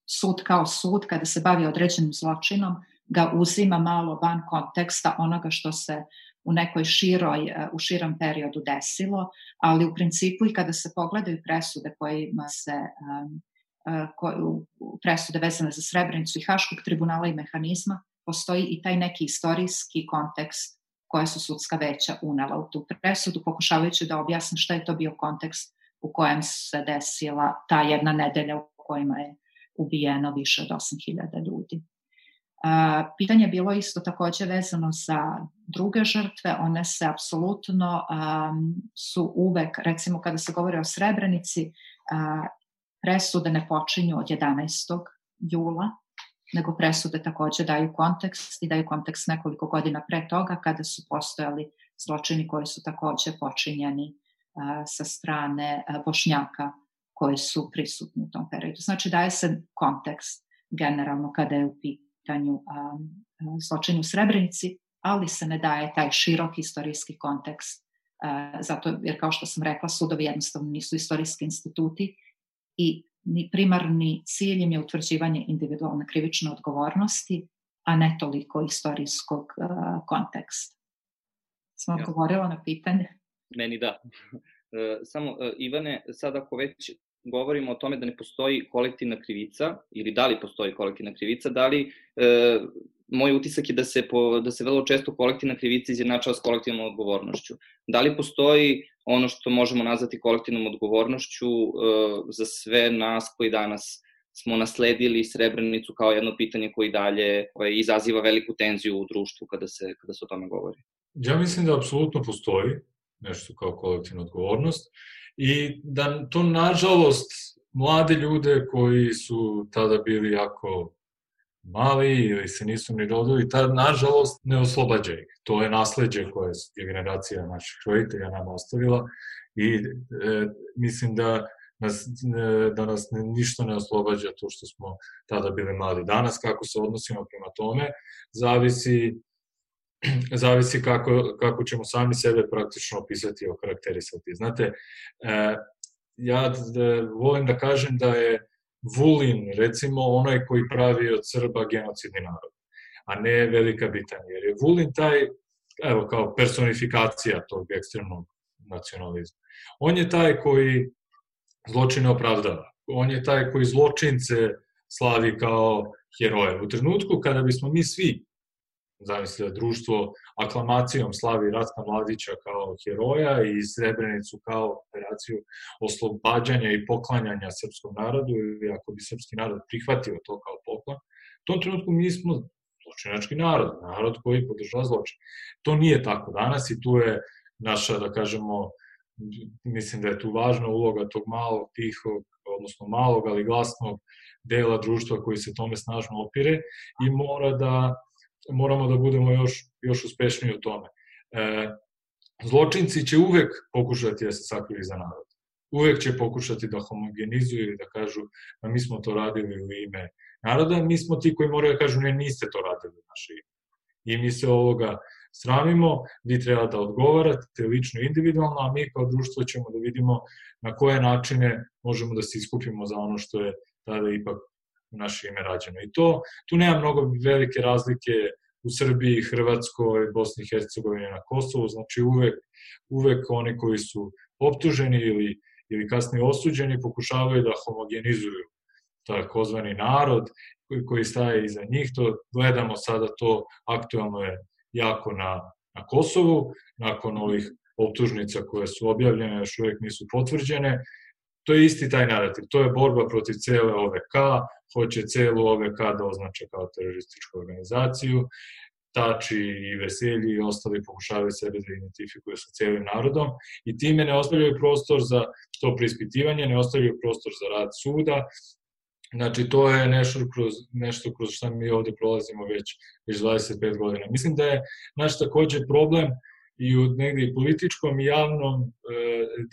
sud kao sud, kada se bavi određenim zločinom, ga uzima malo van konteksta onoga što se u nekoj široj, e, u širom periodu desilo, ali u principu i kada se pogledaju presude kojima se um, presude vezane za Srebrenicu i Haškog tribunala i mehanizma, postoji i taj neki istorijski kontekst koje su sudska veća unela u tu presudu, pokušavajući da objasne šta je to bio kontekst u kojem se desila ta jedna nedelja u kojima je ubijeno više od 8000 ljudi. Pitanje je bilo isto takođe vezano za druge žrtve, one se apsolutno um, su uvek, recimo kada se govori o Srebrenici, uh, presude ne počinju od 11. jula, nego presude takođe daju kontekst i daju kontekst nekoliko godina pre toga kada su postojali zločini koji su takođe počinjeni uh, sa strane uh, bošnjaka koji su prisutni u tom periodu. Znači daje se kontekst generalno kada je u pitanju um, zločin u Srebrenici, ali se ne daje taj širok istorijski kontekst, zato jer kao što sam rekla, sudovi jednostavno nisu istorijski instituti i ni primarni cilj im je utvrđivanje individualne krivične odgovornosti, a ne toliko istorijskog uh, konteksta. Sam ja. odgovorila na pitanje? Meni da. E, samo, e, Ivane, sad ako već govorimo o tome da ne postoji kolektivna krivica, ili da li postoji kolektivna krivica, da li, e, moj utisak je da se, po, da se vrlo često kolektivna krivica izjednačava s kolektivnom odgovornošću. Da li postoji ono što možemo nazvati kolektivnom odgovornošću e, za sve nas koji danas smo nasledili Srebrenicu kao jedno pitanje koji dalje ovaj, izaziva veliku tenziju u društvu kada se, kada se o tome govori? Ja mislim da apsolutno postoji nešto kao kolektivna odgovornost i da to nažalost mlade ljude koji su tada bili jako mali ili se nisu ni rodili, ta nažalost ne oslobađa ih. To je nasledđe koje je generacija naših roditelja nam ostavila i e, mislim da nas, ne, da nas ništa ne oslobađa to što smo tada bili mladi. Danas kako se odnosimo prema tome, zavisi zavisi kako, kako ćemo sami sebe praktično opisati i okarakterisati. Znate, e, ja da, volim da kažem da je Vulin, recimo, onaj koji pravi od Srba genocidni narod, a ne Velika Britanija. Jer je Vulin taj, evo, kao personifikacija tog ekstremnog nacionalizma. On je taj koji zločine opravdava. On je taj koji zločince slavi kao heroje. U trenutku kada bismo mi svi zamisli da društvo aklamacijom slavi Ratka Mladića kao heroja i Srebrenicu kao operaciju oslobađanja i poklanjanja srpskom narodu ili ako bi srpski narod prihvatio to kao poklon, u tom trenutku mi smo zločinački narod, narod koji podržava zločin. To nije tako danas i tu je naša, da kažemo, mislim da je tu važna uloga tog malog, tihog, odnosno malog, ali glasnog dela društva koji se tome snažno opire i mora da moramo da budemo još, još uspešniji u tome. E, zločinci će uvek pokušati da se sakriju za narod. Uvek će pokušati da homogenizuju ili da kažu da mi smo to radili u ime naroda, mi smo ti koji moraju da kažu ne, niste to radili u naše ime. I mi se ovoga sramimo, vi treba da odgovarate lično i individualno, a mi kao društvo ćemo da vidimo na koje načine možemo da se iskupimo za ono što je tada ipak u naše ime rađeno. I to, tu nema mnogo velike razlike u Srbiji, Hrvatskoj, Bosni i Hercegovini na Kosovu, znači uvek, uvek oni koji su optuženi ili, ili kasnije osuđeni pokušavaju da homogenizuju takozvani narod koji, koji staje iza njih. To gledamo sada, to aktualno je jako na, na Kosovu, nakon ovih optužnica koje su objavljene, još uvek nisu potvrđene, To je isti taj narativ, to je borba protiv cele OVK, hoće celu OVK da označe kao terorističku organizaciju, Tači i Veselji i ostali pokušavaju sebe da identifikuju sa celim narodom i time ne ostavljaju prostor za to prispitivanje, ne ostavljaju prostor za rad suda, Znači, to je nešto kroz, nešto kroz šta mi ovde prolazimo već, već 25 godina. Mislim da je naš takođe problem i u negde i političkom i javnom e,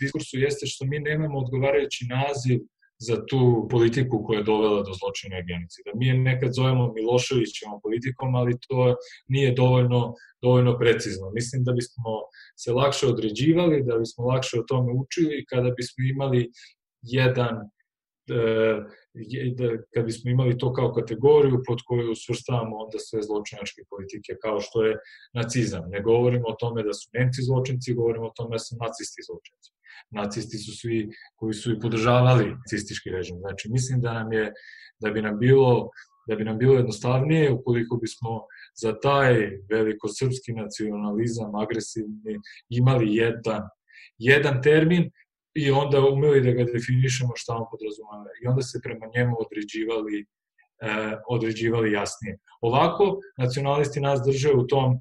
diskursu jeste što mi nemamo odgovarajući naziv za tu politiku koja je dovela do zločina i genocida. Mi je nekad zovemo Miloševićevom politikom, ali to nije dovoljno, dovoljno precizno. Mislim da bismo se lakše određivali, da bismo lakše o tome učili kada bismo imali jedan, e, da, kad bismo imali to kao kategoriju pod koju svrstavamo onda sve zločinačke politike, kao što je nacizam. Ne govorimo o tome da su Nemci zločinci, govorimo o tome da su nacisti zločinci. Nacisti su svi koji su i podržavali nacistički režim. Znači, mislim da nam je, da bi nam bilo da bi nam bilo jednostavnije ukoliko bismo za taj velikosrpski nacionalizam agresivni imali jedan, jedan termin i onda umeli da ga definišemo šta on podrazumava i onda se prema njemu određivali e, određivali jasnije. Ovako, nacionalisti nas drže u tom e,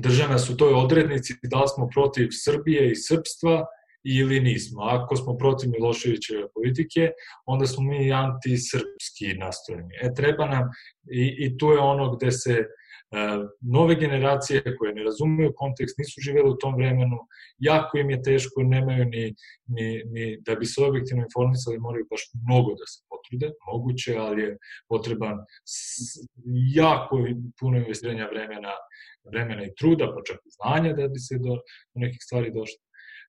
drže nas u toj odrednici da li smo protiv Srbije i srpstva ili nismo. Ako smo protiv Miloševićeve politike, onda smo mi antisrpski nastrojeni. E, treba nam, i, i tu je ono gde se nove generacije koje ne razumeju kontekst, nisu živeli u tom vremenu, jako im je teško, nemaju ni, ni, ni da bi se objektivno informisali, moraju baš mnogo da se potrude, moguće, ali je potreban jako puno investiranja vremena, vremena i truda, pa čak i znanja da bi se do, do nekih stvari došlo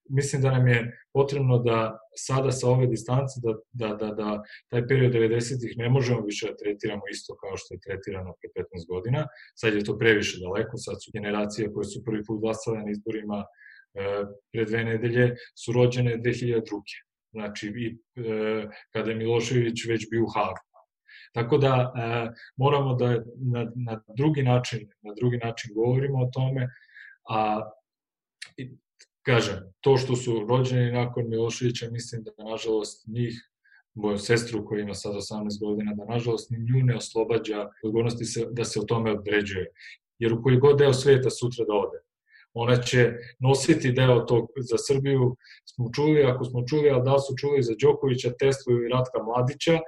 mislim da nam je potrebno da sada sa ove distance, da, da, da, da taj period 90-ih ne možemo više da tretiramo isto kao što je tretirano pre 15 godina. Sad je to previše daleko, sad su generacije koje su prvi put glasale na izborima e, pre dve nedelje su rođene 2002. Znači, i, e, kada je Milošević već bio u Hagu. Tako da e, moramo da na, na drugi način na drugi način govorimo o tome, a kažem, to što su rođeni nakon Miloševića, mislim da nažalost njih, moju sestru koja ima sad 18 godina, da nažalost nju ne oslobađa odgovornosti se, da se o tome određuje. Jer u koji god deo sveta sutra da ode, ona će nositi deo tog za Srbiju, smo čuli, ako smo čuli, ali da su čuli za Đokovića, Teslu i Ratka Mladića,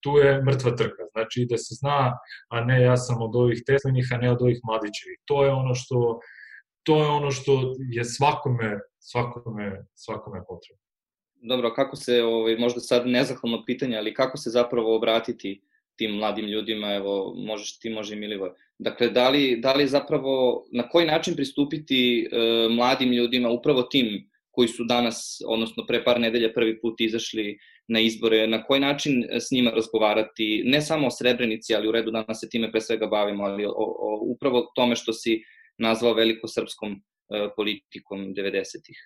tu je mrtva trka. Znači da se zna, a ne ja sam od ovih Teslinih, a ne od ovih Mladićevih. To je ono što to je ono što je svakome, svakome, svakome potrebno. Dobro, kako se, ovaj, možda sad nezahvalno pitanje, ali kako se zapravo obratiti tim mladim ljudima, evo, možeš ti, može i Milivoj. Dakle, da li, da li zapravo, na koji način pristupiti e, mladim ljudima, upravo tim koji su danas, odnosno pre par nedelja prvi put izašli na izbore, na koji način s njima razgovarati, ne samo o Srebrenici, ali u redu danas se time pre svega bavimo, ali o, o upravo tome što si nazvao velikosrpskom e, politikom 90-ih.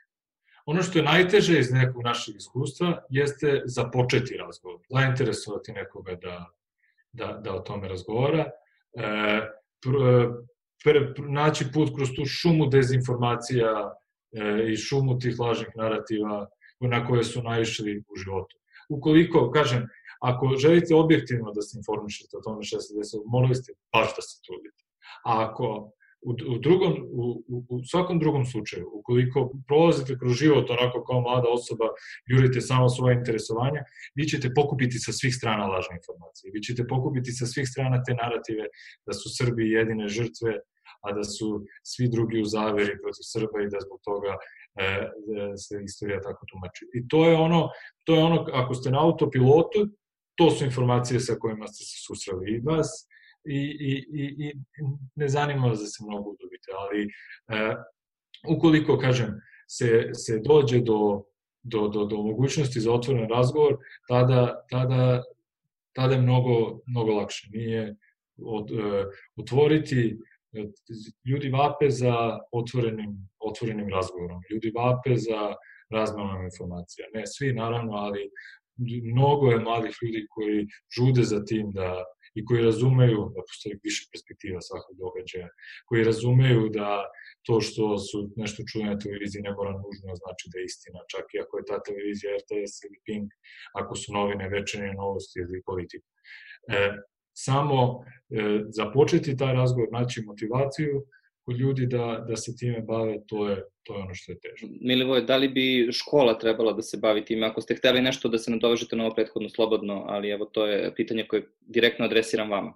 Ono što je najteže iz nekog našeg iskustva jeste započeti razgovor, zainteresovati nekoga da, da, da o tome razgovara, e, pr, pr, pr, naći put kroz tu šumu dezinformacija e, i šumu tih lažnih narativa na koje su naišli u životu. Ukoliko, kažem, ako želite objektivno da se informišete o tome šta se desilo, morali ste baš da se trudite. A ako u, u, drugom, u, u, svakom drugom slučaju, ukoliko prolazite kroz život onako kao mlada osoba, jurite samo svoje interesovanja, vi ćete pokupiti sa svih strana lažne informacije. Vi ćete pokupiti sa svih strana te narative da su Srbi jedine žrtve, a da su svi drugi u zaveri protiv Srba i da zbog toga e, e se istorija tako tumači. I to je ono, to je ono, ako ste na autopilotu, to su informacije sa kojima ste se susreli i vas i, i, i, i ne zanima da se mnogo udobite, ali e, ukoliko, kažem, se, se dođe do, do, do, do mogućnosti za otvoren razgovor, tada, tada, tada je mnogo, mnogo lakše. Nije od, e, otvoriti e, ljudi vape za otvorenim, otvorenim razgovorom, ljudi vape za razmenom informacija. Ne svi, naravno, ali mnogo je mladih ljudi koji žude za tim da, i koji razumeju da postoji više perspektiva svakog događaja, koji razumeju da to što su nešto čuli na televiziji ne mora nužno znači da je istina, čak i ako je ta televizija RTS ili Pink, ako su novine večernje novosti ili politika. E, samo e, započeti taj razgovor, naći motivaciju, kod ljudi da, da se time bave, to je, to je ono što je težo. Milivoje, da li bi škola trebala da se bavi time? Ako ste hteli nešto da se nadovežete na ovo prethodno slobodno, ali evo to je pitanje koje direktno adresiram vama.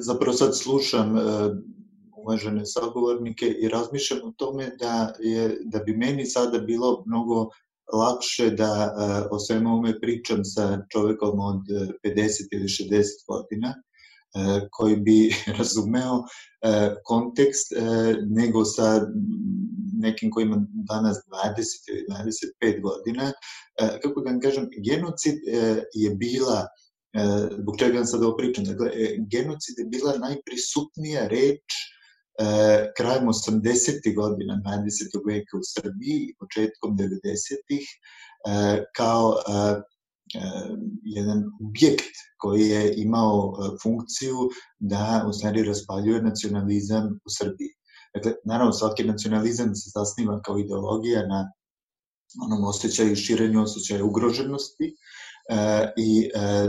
Zapravo sad slušam e, uvažene sagovornike i razmišljam o tome da, je, da bi meni sada bilo mnogo lakše da uh, o svemu ome pričam sa čovekom od 50 ili 60 godina, koji bi razumeo kontekst nego sa nekim koji ima danas 20 ili 25 godina. Kako da vam kažem, genocid je bila zbog čega vam sad ovo pričam, dakle, genocid je bila najprisutnija reč e, krajem 80. godina 20. veka u Srbiji i početkom 90. E, kao e, jedan objekt koji je imao funkciju da u stvari raspaljuje nacionalizam u Srbiji. Dakle, naravno, svaki nacionalizam se zasniva kao ideologija na onom osjećaju, širenju osjećaja ugroženosti e, i e,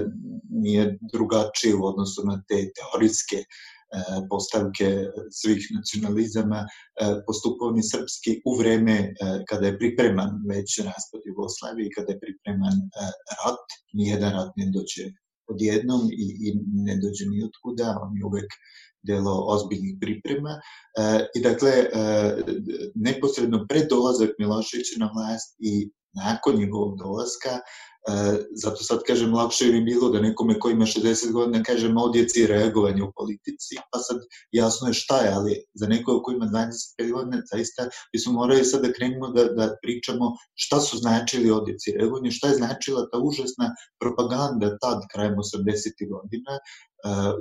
nije drugačije u odnosu na te teorijske E, postavke svih nacionalizama e, postupovni srpski u vreme e, kada je pripreman već raspad Jugoslavije, kada je pripreman rat, nijedan rat ne dođe odjednom i, i ne dođe ni otkuda, on je uvek delo ozbiljnih priprema. E, I dakle, e, neposredno pred dolazak Miloševića na vlast i nakon njegovog dolaska E, zato sad kažem, lakše bi bilo da nekome ko ima 60 godina kažem odjeci reagovanje u politici, pa sad jasno je šta je, ali za nekoga ko ima 25 godina, zaista smo morali sad da krenemo da, da pričamo šta su značili odjeci reagovanje, šta je značila ta užasna propaganda tad, krajem 80. godina, e,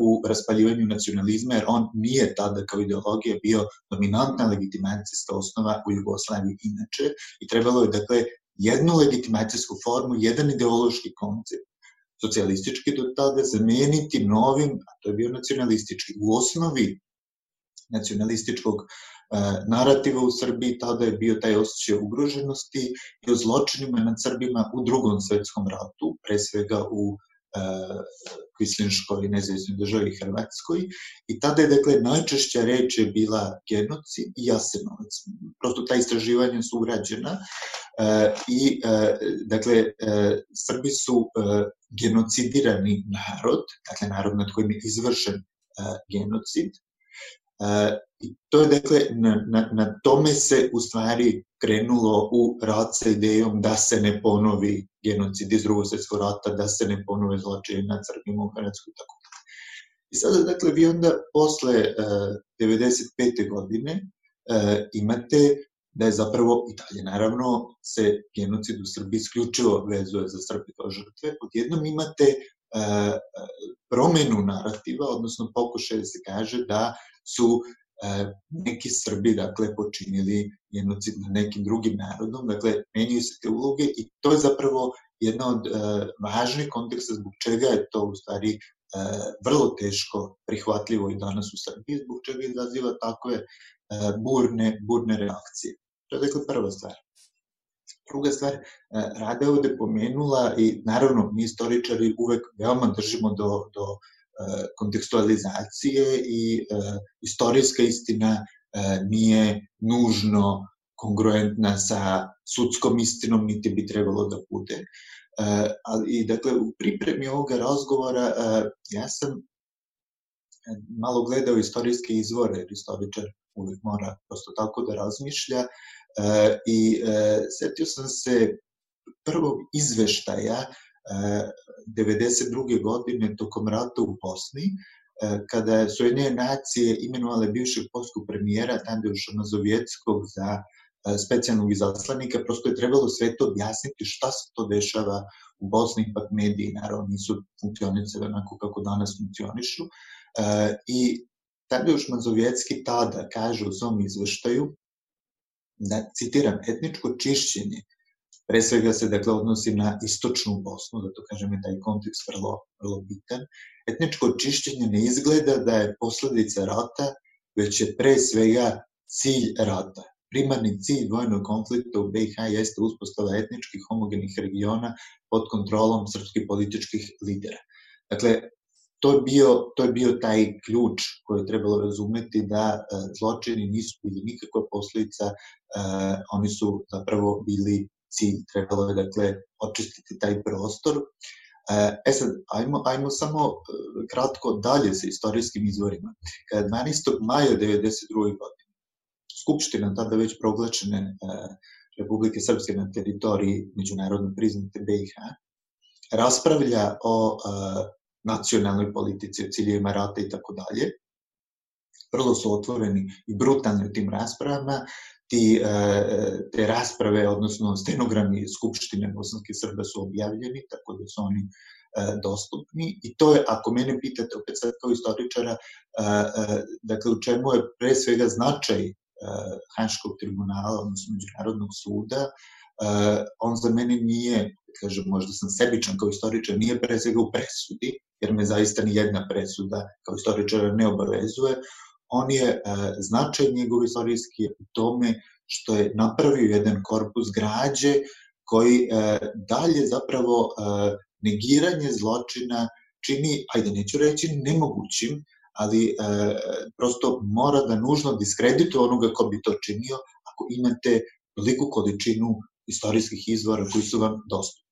u raspaljivanju nacionalizma, jer on nije tada kao ideologija bio dominantna legitimacijska osnova u Jugoslaviji inače i trebalo je dakle jednu legitimacijsku formu, jedan ideološki koncept, socijalistički do tada zameniti novim, a to je bio nacionalistički. U osnovi nacionalističkog e, narativa u Srbiji tada je bio taj osjećaj ugroženosti i o zločinima nad Srbima u drugom svetskom ratu, pre svega u Kvislinškoj nezavisnoj državi Hrvatskoj i tada je, dakle, najčešća reč je bila genocid i jasenovac. Prosto ta istraživanja su urađena e, i, e, dakle, e, Srbi su e, genocidirani narod, dakle, narod nad kojim je izvršen e, genocid, e, I to je, dakle, na, na, na tome se u stvari krenulo u rad sa idejom da se ne ponovi genocid iz drugog svjetskog rata, da se ne ponove zločine na Srbima u Hrvatskoj i tako I sada, dakle, vi onda posle uh, e, 95. godine uh, imate da je zapravo i dalje, naravno, se genocid u Srbiji isključivo vezuje za Srbi kao žrtve. Odjednom imate uh, promenu narativa, odnosno pokušaj da se kaže da su neki Srbi dakle počinili genocid na nekim drugim narodom, dakle menjaju se te uloge i to je zapravo jedna od uh, važnih konteksta zbog čega je to u stvari uh, vrlo teško prihvatljivo i danas u Srbiji, zbog čega izaziva takve burne, burne reakcije. To je dakle prva stvar. Druga stvar, Rada je ovde pomenula i naravno mi istoričari uvek veoma držimo do, do E, kontekstualizacije i e, istorijska istina e, nije nužno kongruentna sa sudskom istinom, niti bi trebalo da bude. Ali, dakle, u pripremi ovoga razgovora ja sam malo gledao istorijske izvore, jer istoričar uvek mora prosto tako da razmišlja i setio sam se prvog izveštaja 92. godine tokom rata u Bosni, e, kada su jedne nacije imenovale bivšeg polskog premijera Tadeuša Mazovjeckog za e, specijalnog izaslanika, prosto je trebalo sve to objasniti šta se to dešava u Bosni, ipak mediji naravno nisu funkcionisali onako kako danas funkcionišu. E, I Tadeuš Mazovjecki tada kaže u svom izveštaju da, citiram, etničko čišćenje Pre svega se dakle odnosi na istočnu Bosnu, zato kažem je taj kontekst vrlo, vrlo bitan. Etničko očišćenje ne izgleda da je posledica rata, već je pre svega cilj rata. Primarni cilj vojnog konflikta u BiH jeste uspostava etničkih homogenih regiona pod kontrolom srpskih političkih lidera. Dakle, to je bio, to je bio taj ključ koji je trebalo razumeti da e, zločini nisu bili nikakva posledica, e, oni su zapravo bili cilj, trebalo je dakle očistiti taj prostor. E, e sad, ajmo, ajmo samo e, kratko dalje sa istorijskim izvorima. Kada 12. maja 1992. godine Skupština tada već proglačene e, Republike Srpske na teritoriji međunarodno priznate BiH raspravlja o nacionalnoj politici, o ciljevima rata i tako dalje. Vrlo su otvoreni i brutalni u tim raspravama. Ti, e, te rasprave, odnosno stenogrami Skupštine Bosanske Srba su objavljeni, tako da su oni E, dostupni. I to je, ako mene pitate opet sad kao istoričara, e, dakle u čemu je pre svega značaj Hanškog tribunala, odnosno Međunarodnog suda, on za mene nije, kažem, možda sam sebičan kao istoričar, nije pre svega u presudi, jer me zaista ni jedna presuda kao istoričara ne obavezuje, on je značaj njegov istorijski u tome što je napravio jedan korpus građe koji dalje zapravo negiranje zločina čini, ajde neću reći nemogućim, ali e, prosto mora da nužno diskredituje onoga ko bi to činio ako imate veliku količinu istorijskih izvora koji su vam dostupni.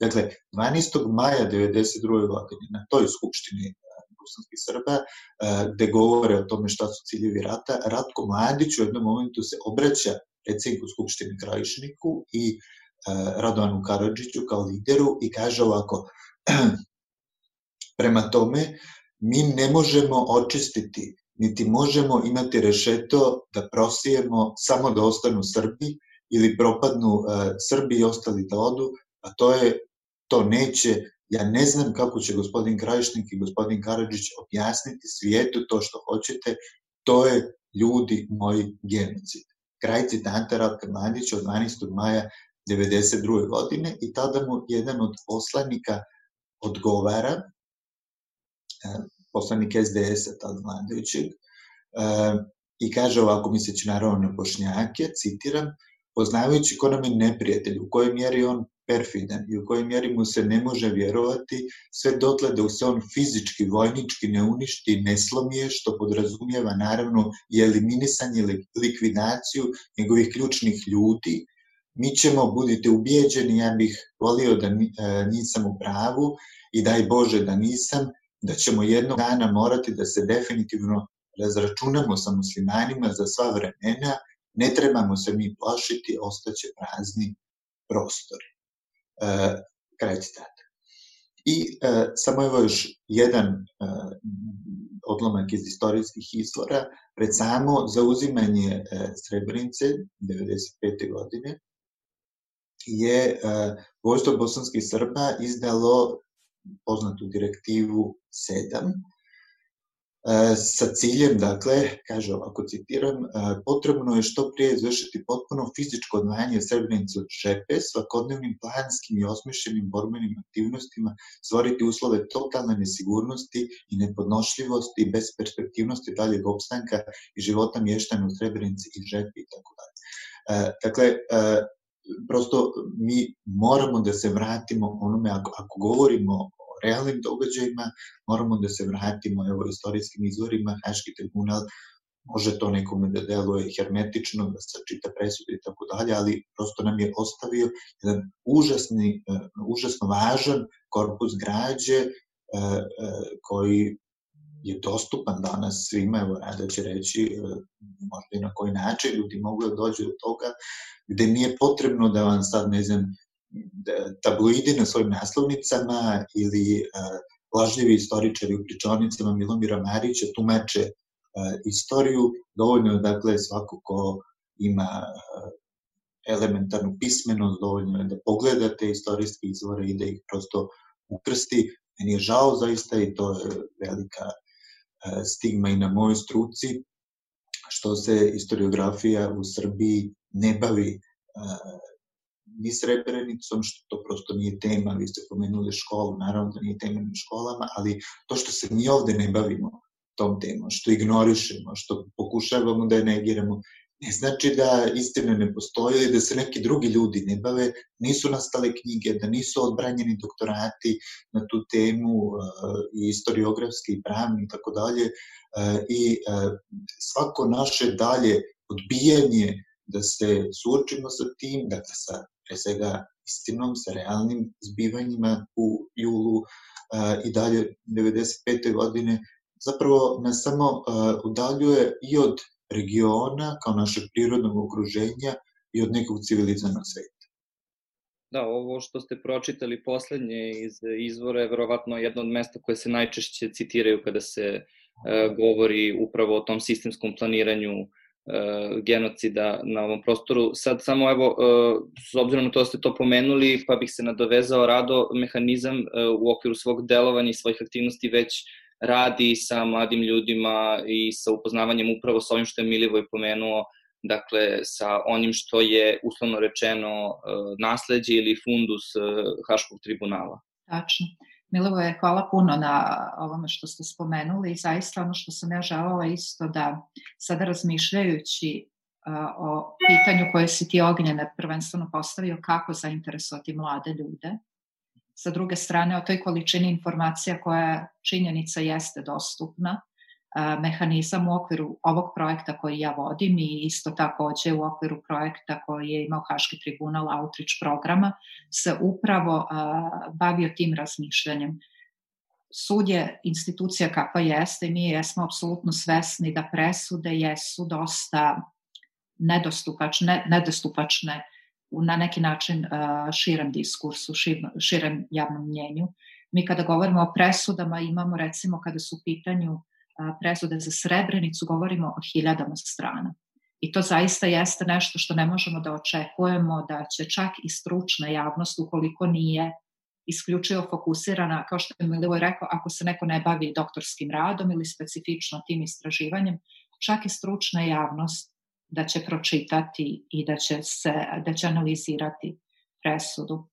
Dakle, 12. maja 1992. godine na toj skupštini e, bosanskih Srba, e, gde govore o tome šta su ciljevi rata, Ratko Mladić u jednom momentu se obraća predsjedniku Skupštine Krajišniku i E, Radovanu Karadžiću kao lideru i kaže ovako, prema tome, mi ne možemo očistiti, niti možemo imati rešeto da prosijemo samo da ostanu Srbi ili propadnu uh, Srbi i ostali da odu, a to je, to neće, ja ne znam kako će gospodin Krajišnik i gospodin Karadžić objasniti svijetu to što hoćete, to je ljudi moji genocid. Kraj citanta Ratka Mladića od 12. maja 92. godine i tada mu jedan od poslanika odgovara, e, poslanik SDS-a, tada vladajućeg, e, i kaže ovako misleći naravno na Bošnjake, citiram, poznavajući ko nam je neprijatelj, u kojoj mjeri on perfidan i u kojoj mjeri mu se ne može vjerovati, sve dotle da se on fizički, vojnički ne uništi, ne slomije, što podrazumijeva naravno i eliminisanje, likvidaciju njegovih ključnih ljudi, mi ćemo, budite ubijeđeni, ja bih volio da e, nisam u pravu i daj Bože da nisam, da ćemo jednog dana morati da se definitivno razračunamo sa muslimanima za sva vremena, ne trebamo se mi plašiti, ostaće prazni prostori. E, kraj citata. I e, samo evo još jedan e, odlomak iz istorijskih izvora, pred samo zauzimanje e, Srebrenice 95. godine, je vojstvo bosanskih Srba izdalo poznatu direktivu 7 sa ciljem, dakle, kaže ovako citiram, potrebno je što prije izvršiti potpuno fizičko odvajanje Srebrenice od šepe, svakodnevnim planskim i osmišljenim borbenim aktivnostima, stvoriti uslove totalne nesigurnosti i nepodnošljivosti i besperspektivnosti daljeg opstanka i života mještana u Srebrenici i Žepi i tako dalje. Dakle, prosto mi moramo da se vratimo onome, ako, ako govorimo realnim događajima, moramo da se vratimo evo, istorijskim izvorima, Haški tribunal može to nekome da deluje hermetično, da se čita presude i tako dalje, ali prosto nam je ostavio jedan užasni, uh, užasno važan korpus građe uh, uh, koji je dostupan danas svima, evo rada će reći možda i na koji način ljudi mogu da dođu do toga, gde nije potrebno da vam sad, ne znam, tabloidi na svojim naslovnicama ili lažljivi istoričari u pričonicama Milomira Marića tumače istoriju, dovoljno je dakle svako ko ima elementarnu pismenost, dovoljno je da pogledate istorijske izvore i da ih prosto ukrsti. Meni je žao zaista i to je velika stigma i na mojoj struci, što se historiografija u Srbiji ne bavi ni Srebrenicom, što to prosto nije tema, vi ste pomenuli školu, naravno da nije tema na školama, ali to što se mi ovde ne bavimo tom temom, što ignorišemo, što pokušavamo da je negiramo, ne znači da istina ne postoji ili da se neki drugi ljudi ne bave, nisu nastale knjige, da nisu odbranjeni doktorati na tu temu i istoriografski i pravni i tako dalje i svako naše dalje odbijanje da se suočimo sa tim, dakle sa pre svega istinom, sa realnim zbivanjima u julu uh, i dalje 95. godine, zapravo nas samo uh, udaljuje i od regiona kao našeg prirodnog okruženja i od nekog civilizovanog sveta. Da, ovo što ste pročitali poslednje iz izvora je verovatno jedno od mesta koje se najčešće citiraju kada se e, govori upravo o tom sistemskom planiranju e, genocida na ovom prostoru. Sad samo evo, e, s obzirom na to da ste to pomenuli, pa bih se nadovezao rado mehanizam e, u okviru svog delovanja i svojih aktivnosti već radi sa mladim ljudima i sa upoznavanjem upravo sa ovim što je Milivoj pomenuo, dakle sa onim što je uslovno rečeno e, nasledđe ili fundus e, Haškog tribunala. Tačno. Milivoje, hvala puno na ovome što ste spomenuli. I zaista ono što sam ja želala isto da sada razmišljajući o pitanju koje si ti Ognjene prvenstveno postavio kako zainteresovati mlade ljude, sa druge strane o toj količini informacija koja činjenica jeste dostupna, mehanizam u okviru ovog projekta koji ja vodim i isto takođe u okviru projekta koji je imao Haški tribunal Outreach programa se upravo bavio tim razmišljanjem. Sud je institucija kakva jeste i mi jesmo apsolutno svesni da presude jesu dosta nedostupačne, nedostupačne na neki način širem diskursu, širem javnom mnjenju. Mi kada govorimo o presudama imamo recimo kada su u pitanju presude za Srebrenicu govorimo o hiljadama strana. I to zaista jeste nešto što ne možemo da očekujemo da će čak i stručna javnost, ukoliko nije isključivo fokusirana, kao što je Milivoj rekao, ako se neko ne bavi doktorskim radom ili specifično tim istraživanjem, čak i stručna javnost da će pročitati i da će, se, da će analizirati presudu.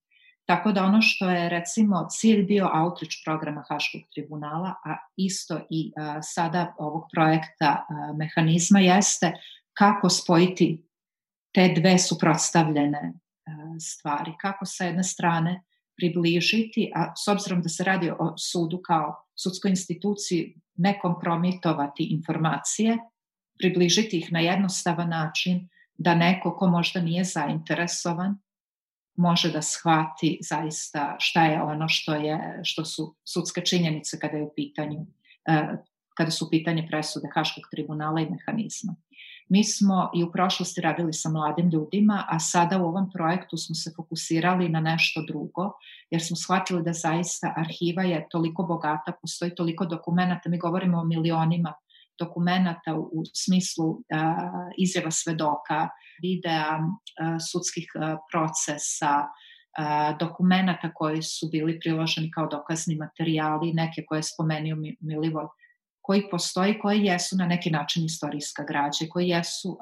Tako da ono što je recimo cilj bio outreach programa Haškog tribunala, a isto i a, sada ovog projekta a, mehanizma jeste kako spojiti te dve suprotstavljene a, stvari. Kako sa jedne strane približiti, a s obzirom da se radi o sudu kao sudskoj instituciji, ne kompromitovati informacije, približiti ih na jednostavan način da neko ko možda nije zainteresovan može da shvati zaista šta je ono što je što su sudske činjenice kada je u pitanju e, kada su u pitanje presude Haškog tribunala i mehanizma. Mi smo i u prošlosti radili sa mladim ljudima, a sada u ovom projektu smo se fokusirali na nešto drugo, jer smo shvatili da zaista arhiva je toliko bogata, postoji toliko dokumenta, mi govorimo o milionima dokumenta u smislu a, izjava svedoka, videa, a, sudskih a, procesa, dokumenta koji su bili priloženi kao dokazni materijali, neke koje je spomenio Milivoj, koji postoji, koji jesu na neki način istorijska građa, koji jesu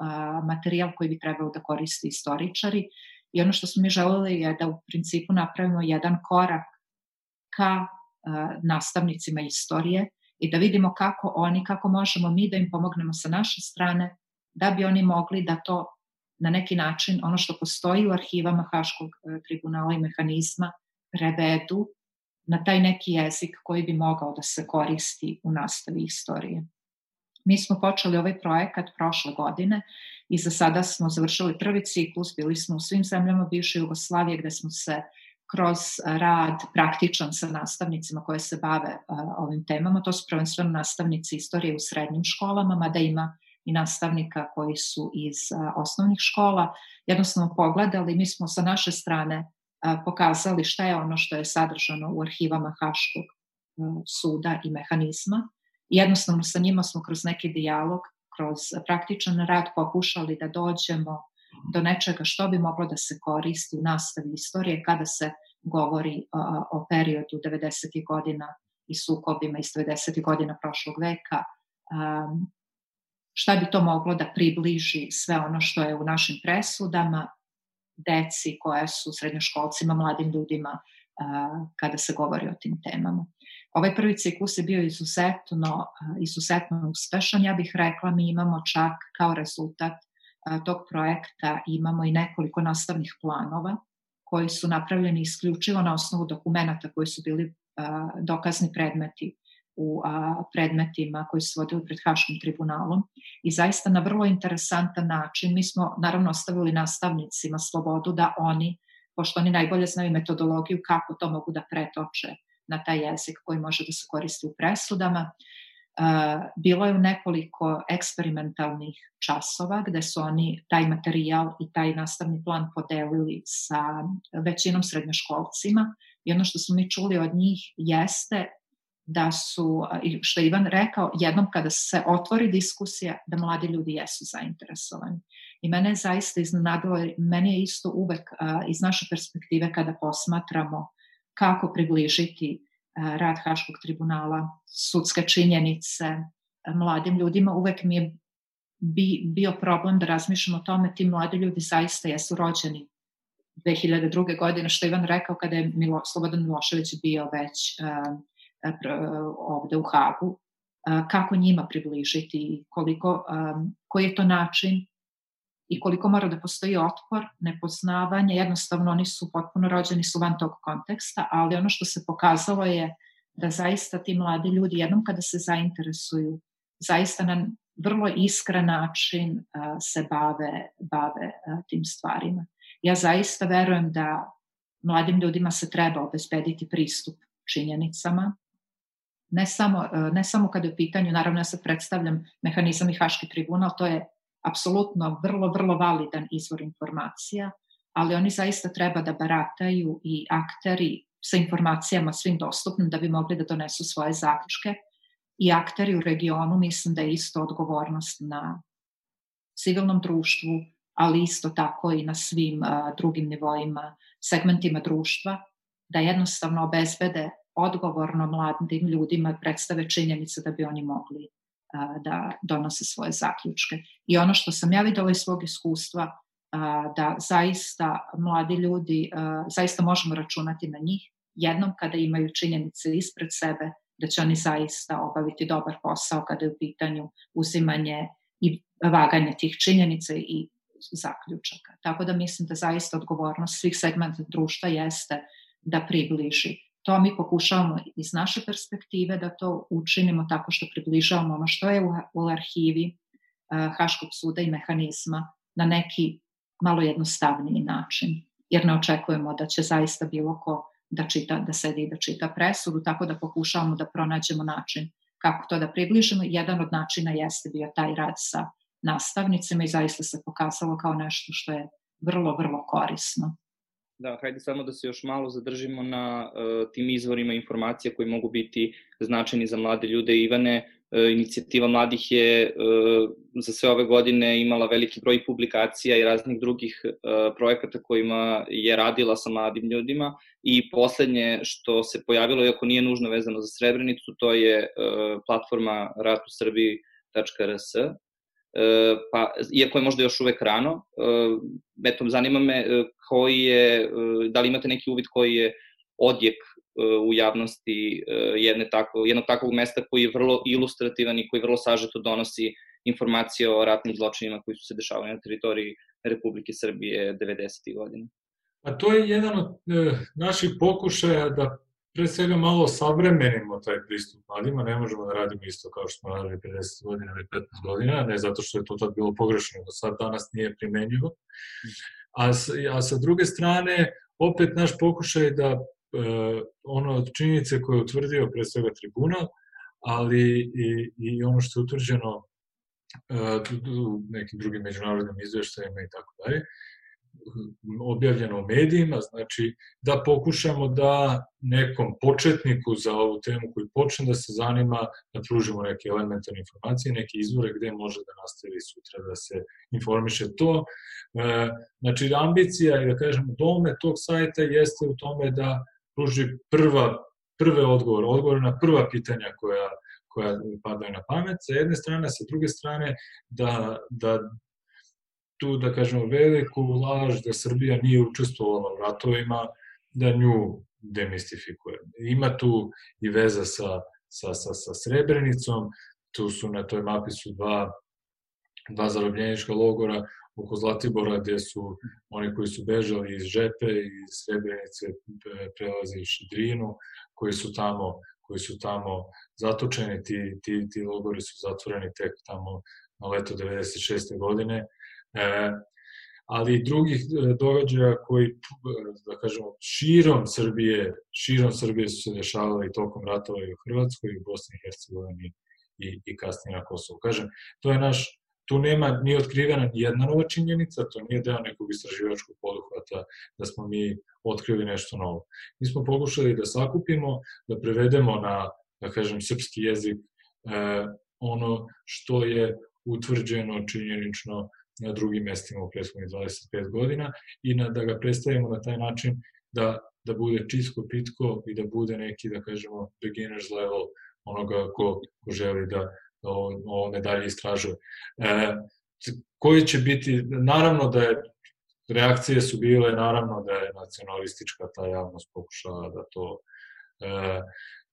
materijal koji bi trebalo da koriste istoričari. I ono što smo mi želeli je da u principu napravimo jedan korak ka nastavnicima istorije i da vidimo kako oni, kako možemo mi da im pomognemo sa naše strane, da bi oni mogli da to na neki način, ono što postoji u arhivama Haškog e, tribunala i mehanizma, prevedu na taj neki jezik koji bi mogao da se koristi u nastavi istorije. Mi smo počeli ovaj projekat prošle godine i za sada smo završili prvi ciklus, bili smo u svim zemljama bivše Jugoslavije gde smo se kroz rad praktičan sa nastavnicima koje se bave ovim temama. To su prvenstveno nastavnici istorije u srednjim školama, mada ima i nastavnika koji su iz osnovnih škola. Jednostavno pogledali, mi smo sa naše strane pokazali šta je ono što je sadržano u arhivama Haškog suda i mehanizma. Jednostavno sa njima smo kroz neki dijalog, kroz praktičan rad pokušali da dođemo do nečega što bi moglo da se koristi u nastavi istorije kada se govori a, o periodu 90. godina i sukobima iz 90. godina prošlog veka, a, šta bi to moglo da približi sve ono što je u našim presudama, deci koja su srednjoškolcima, mladim ljudima a, kada se govori o tim temama. Ovaj prvi ciklus je bio izuzetno, izuzetno uspešan, ja bih rekla, mi imamo čak kao rezultat tog projekta imamo i nekoliko nastavnih planova koji su napravljeni isključivo na osnovu dokumenta koji su bili dokazni predmeti u predmetima koji su vodili pred Haškim tribunalom. I zaista na vrlo interesantan način mi smo naravno ostavili nastavnicima slobodu da oni, pošto oni najbolje znaju metodologiju kako to mogu da pretoče na taj jezik koji može da se koristi u presudama, bilo je u nekoliko eksperimentalnih časova gde su oni taj materijal i taj nastavni plan podelili sa većinom srednjoškolcima i ono što smo mi čuli od njih jeste da su, što je Ivan rekao, jednom kada se otvori diskusija, da mladi ljudi jesu zainteresovani. I mene je zaista iznenadilo, meni je isto uvek iz naše perspektive kada posmatramo kako približiti rad Haškog tribunala, sudske činjenice mladim ljudima, uvek mi je bi, bio problem da razmišljam o tome, ti mladi ljudi zaista jesu rođeni 2002. godine, što Ivan rekao kada je Milo, Slobodan Milošević bio već uh, ovde u Hagu, uh, kako njima približiti, koliko, um, koji je to način i koliko mora da postoji otpor, nepoznavanje, jednostavno oni su potpuno rođeni su van tog konteksta, ali ono što se pokazalo je da zaista ti mladi ljudi jednom kada se zainteresuju, zaista na vrlo iskren način se bave, bave tim stvarima. Ja zaista verujem da mladim ljudima se treba obezbediti pristup činjenicama, ne samo, ne samo kada je u pitanju, naravno ja sad predstavljam mehanizam i Haški tribunal, to je apsolutno vrlo, vrlo validan izvor informacija, ali oni zaista treba da barataju i akteri sa informacijama svim dostupnim da bi mogli da donesu svoje zaključke. I akteri u regionu mislim da je isto odgovornost na civilnom društvu, ali isto tako i na svim a, drugim nivoima, segmentima društva, da jednostavno obezbede odgovorno mladim ljudima predstave činjenice da bi oni mogli da donose svoje zaključke. I ono što sam ja videla iz svog iskustva, da zaista mladi ljudi, zaista možemo računati na njih, jednom kada imaju činjenice ispred sebe, da će oni zaista obaviti dobar posao kada je u pitanju uzimanje i vaganje tih činjenica i zaključaka. Tako da mislim da zaista odgovornost svih segmenta društva jeste da približi to mi pokušavamo iz naše perspektive da to učinimo tako što približavamo ono što je u, u arhivi uh, Haškog suda i mehanizma na neki malo jednostavniji način. Jer ne očekujemo da će zaista bilo ko da čita, da sedi i da čita presudu, tako da pokušavamo da pronađemo način kako to da približimo. Jedan od načina jeste bio taj rad sa nastavnicima i zaista se pokazalo kao nešto što je vrlo, vrlo korisno. Da, hajde samo da se još malo zadržimo na uh, tim izvorima informacija koji mogu biti značajni za mlade ljude. Ivane, uh, inicijativa mladih je uh, za sve ove godine imala veliki broj publikacija i raznih drugih uh, projekata kojima je radila sa mladim ljudima i poslednje što se pojavilo, iako nije nužno vezano za Srebrenicu, to je uh, platforma ratusrbiji.rs E, pa, iako je možda još uvek rano, e, eto, zanima me e, koji je, da li imate neki uvid koji je odjek u javnosti jedne tako, jednog takvog mesta koji je vrlo ilustrativan i koji vrlo sažeto donosi informacije o ratnim zločinima koji su se dešavali na teritoriji Republike Srbije 90. godina. Pa to je jedan od e, naših pokušaja da pre svega malo savremenimo taj pristup mladima, ne možemo da radimo isto kao što smo radili 50 godina ili 15 godina, ne zato što je to tad bilo pogrešno, do sad danas nije primenjivo. A, a sa druge strane, opet naš pokušaj da e, ono činjenice koje je utvrdio pre svega tribunal, ali i, i ono što je utvrđeno e, u nekim drugim međunarodnim izveštajima i tako dalje, objavljeno u medijima, znači da pokušamo da nekom početniku za ovu temu koji počne da se zanima, da pružimo neke elementarne informacije, neke izvore gde može da nastavi sutra da se informiše to. E, znači, ambicija i da kažemo dome tog sajta jeste u tome da pruži prva, prve odgovore, odgovore na prva pitanja koja koja padaju na pamet, sa jedne strane, sa druge strane, da, da tu, da kažemo, veliku laž da Srbija nije učestvovala u ratovima, da nju demistifikuje. Ima tu i veza sa, sa, sa, sa Srebrenicom, tu su na toj mapi su dva, dva zarobljenička logora oko Zlatibora gde su oni koji su bežali iz Žepe i iz Srebrenice prelazi Šidrinu, koji su tamo koji su tamo zatočeni, ti, ti, ti logori su zatvoreni tek tamo na leto 96. godine e, ali i drugih e, događaja koji, da kažemo, širom Srbije, širom Srbije su se dešavali tokom ratova i u Hrvatskoj, i u Bosni i Hercegovini i, i kasnije na Kosovu. Kažem, to je naš tu nema ni otkrivena ni jedna nova činjenica, to nije deo nekog istraživačkog poduhvata da smo mi otkrili nešto novo. Mi smo pokušali da sakupimo, da prevedemo na, da kažem, srpski jezik e, ono što je utvrđeno činjenično na drugim mestima u prethodnih 25 godina i na, da ga predstavimo na taj način da, da bude čisto pitko i da bude neki, da kažemo, beginner's level onoga ko, ko želi da, da ovo dalje istražuje. E, koji će biti, naravno da je reakcije su bile naravno da je nacionalistička ta javnost pokušala da to e,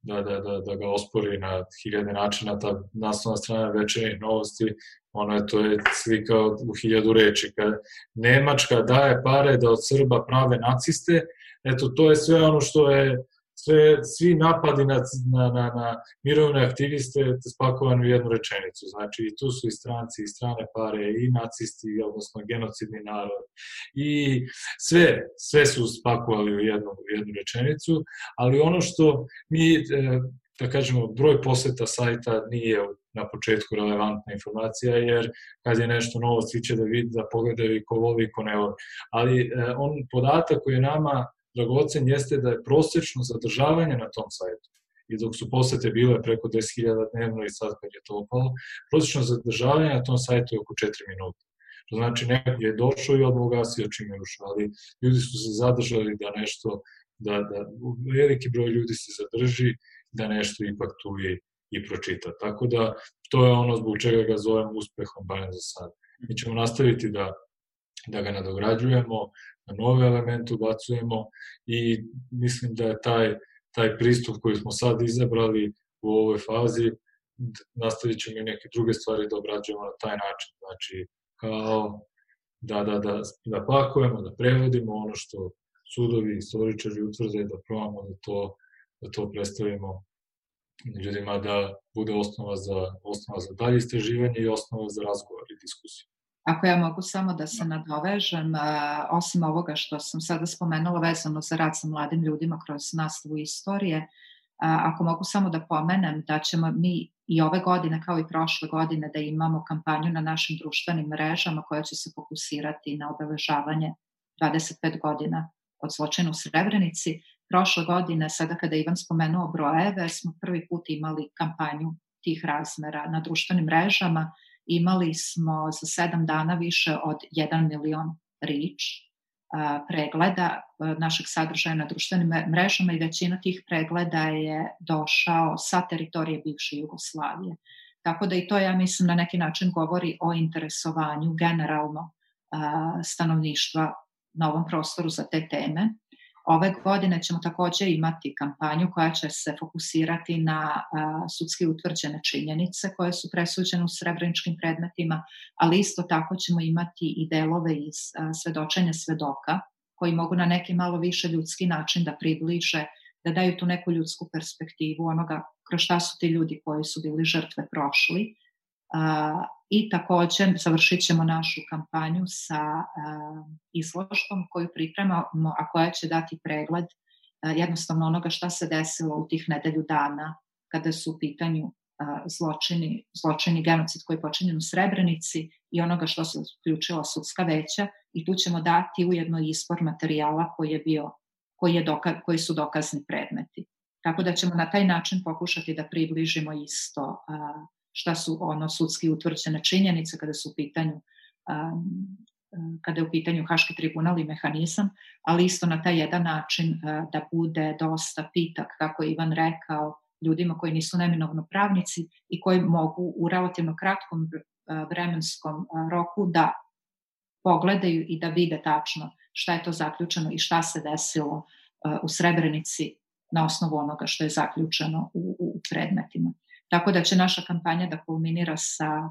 da, da, da, da ga ospori na hiljade načina, ta naslovna strana večernjih novosti, ono je, to je slika u hiljadu reči. Kad Nemačka daje pare da od Srba prave naciste, eto, to je sve ono što je sve, svi napadi na, na, na, na mirovne aktiviste spakovani u jednu rečenicu. Znači, i tu su i stranci, i strane pare, i nacisti, odnosno genocidni narod. I sve, sve su spakovali u jednu, u jednu rečenicu, ali ono što mi, e, da kažemo, broj poseta sajta nije na početku relevantna informacija, jer kad je nešto novo, svi će da vidi, da pogledaju i ko voli i ko ne voli. Ali e, on podatak koji je nama dragocen jeste da je prosečno zadržavanje na tom sajtu i dok su posete bile preko 10.000 dnevno i sad kad je to opalo, prosečno zadržavanje na tom sajtu je oko 4 minuta. To znači neko je došao i odmah ugasio čim je ušao, ali ljudi su se zadržali da nešto, da, da veliki broj ljudi se zadrži, da nešto ipak tu i, i pročita. Tako da to je ono zbog čega ga zovem uspehom, barem za sad. Mi ćemo nastaviti da, da ga nadograđujemo, nove elemente ubacujemo i mislim da je taj, taj pristup koji smo sad izabrali u ovoj fazi, nastavit ćemo i neke druge stvari da obrađujemo na taj način. Znači, kao da, da, da, da pakujemo, da prevodimo ono što sudovi, istoričari utvrde, da probamo da to, da to predstavimo ljudima da bude osnova za, osnova za dalje istraživanje i osnova za razgovor i diskusiju. Ako ja mogu samo da se nadovežem, osim ovoga što sam sada spomenula vezano za rad sa mladim ljudima kroz nastavu istorije, ako mogu samo da pomenem da ćemo mi i ove godine kao i prošle godine da imamo kampanju na našim društvenim mrežama koja će se fokusirati na obeležavanje 25 godina od zločina u Srebrenici. Prošle godine, sada kada Ivan spomenuo brojeve, smo prvi put imali kampanju tih razmera na društvenim mrežama imali smo za sedam dana više od 1 milion rič pregleda našeg sadržaja na društvenim mrežama i većina tih pregleda je došao sa teritorije bivše Jugoslavije. Tako da i to, ja mislim, na neki način govori o interesovanju generalno stanovništva na ovom prostoru za te teme. Ove godine ćemo takođe imati kampanju koja će se fokusirati na a, sudski utvrđene činjenice koje su presuđene u srebreničkim predmetima, ali isto tako ćemo imati i delove iz a, svedočenja svedoka koji mogu na neki malo više ljudski način da približe, da daju tu neku ljudsku perspektivu onoga kroz šta su ti ljudi koji su bili žrtve prošli I takođe završit ćemo našu kampanju sa izložbom koju pripremamo, a koja će dati pregled jednostavno onoga šta se desilo u tih nedelju dana kada su u pitanju zločini, zločini genocid koji je počinjen u Srebrenici i onoga što se uključila sudska veća i tu ćemo dati ujedno izbor materijala koji je bio koji, je doka, koji su dokazni predmeti. Tako da ćemo na taj način pokušati da približimo isto a, šta su ono sudski utvrđene činjenice kada su u pitanju um, kada je u pitanju Haški tribunal i mehanizam, ali isto na taj jedan način uh, da bude dosta pitak, kako je Ivan rekao, ljudima koji nisu neminovno pravnici i koji mogu u relativno kratkom uh, vremenskom uh, roku da pogledaju i da vide tačno šta je to zaključeno i šta se desilo u Srebrenici na osnovu onoga što je zaključeno u, u predmetima. Tako da će naša kampanja da kulminira sa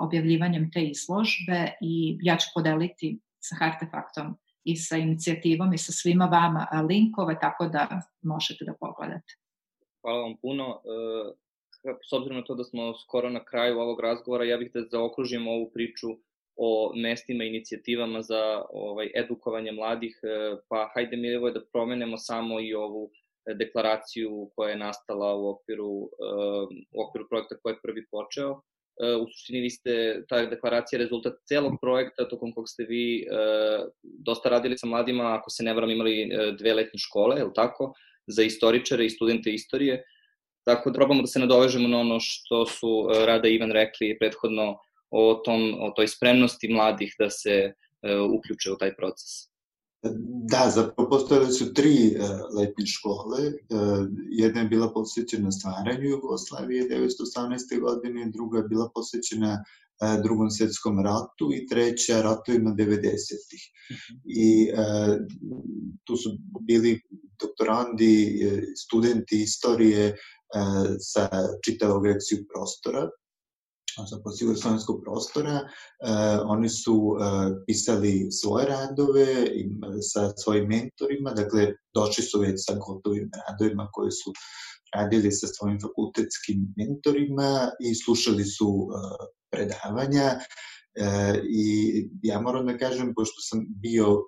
objavljivanjem te izložbe i ja ću podeliti sa Artefaktom i sa inicijativom i sa svima vama linkove, tako da možete da pogledate. Hvala vam puno. E, s obzirom na to da smo skoro na kraju ovog razgovora, ja bih da zaokružim ovu priču o mestima i inicijativama za ovaj, edukovanje mladih, e, pa hajde mi evo da promenemo samo i ovu deklaraciju koja je nastala u okviru, u okviru projekta koji je prvi počeo. U suštini vi ste, ta deklaracija je rezultat celog projekta tokom kog ste vi dosta radili sa mladima, ako se ne varam imali dve letnje škole, je tako, za istoričare i studente istorije. Tako da probamo da se nadovežemo na ono što su Rada i Ivan rekli prethodno o, tom, o toj spremnosti mladih da se uključe u taj proces. Da, zapravo postojale su tri uh, letnje škole. Uh, jedna je bila posvećena stvaranju Jugoslavije 1918. godine, druga je bila posvećena uh, drugom svetskom ratu i treća ratovima 90-ih. Mhm. I tu su bili doktorandi, studenti istorije sa čitavog eksiju prostora postigao slovenskog prostora, uh, oni su uh, pisali svoje radove im, sa svojim mentorima, dakle došli su već sa gotovim radovima koje su radili sa svojim fakultetskim mentorima i slušali su uh, predavanja. Uh, i ja moram da kažem, pošto sam bio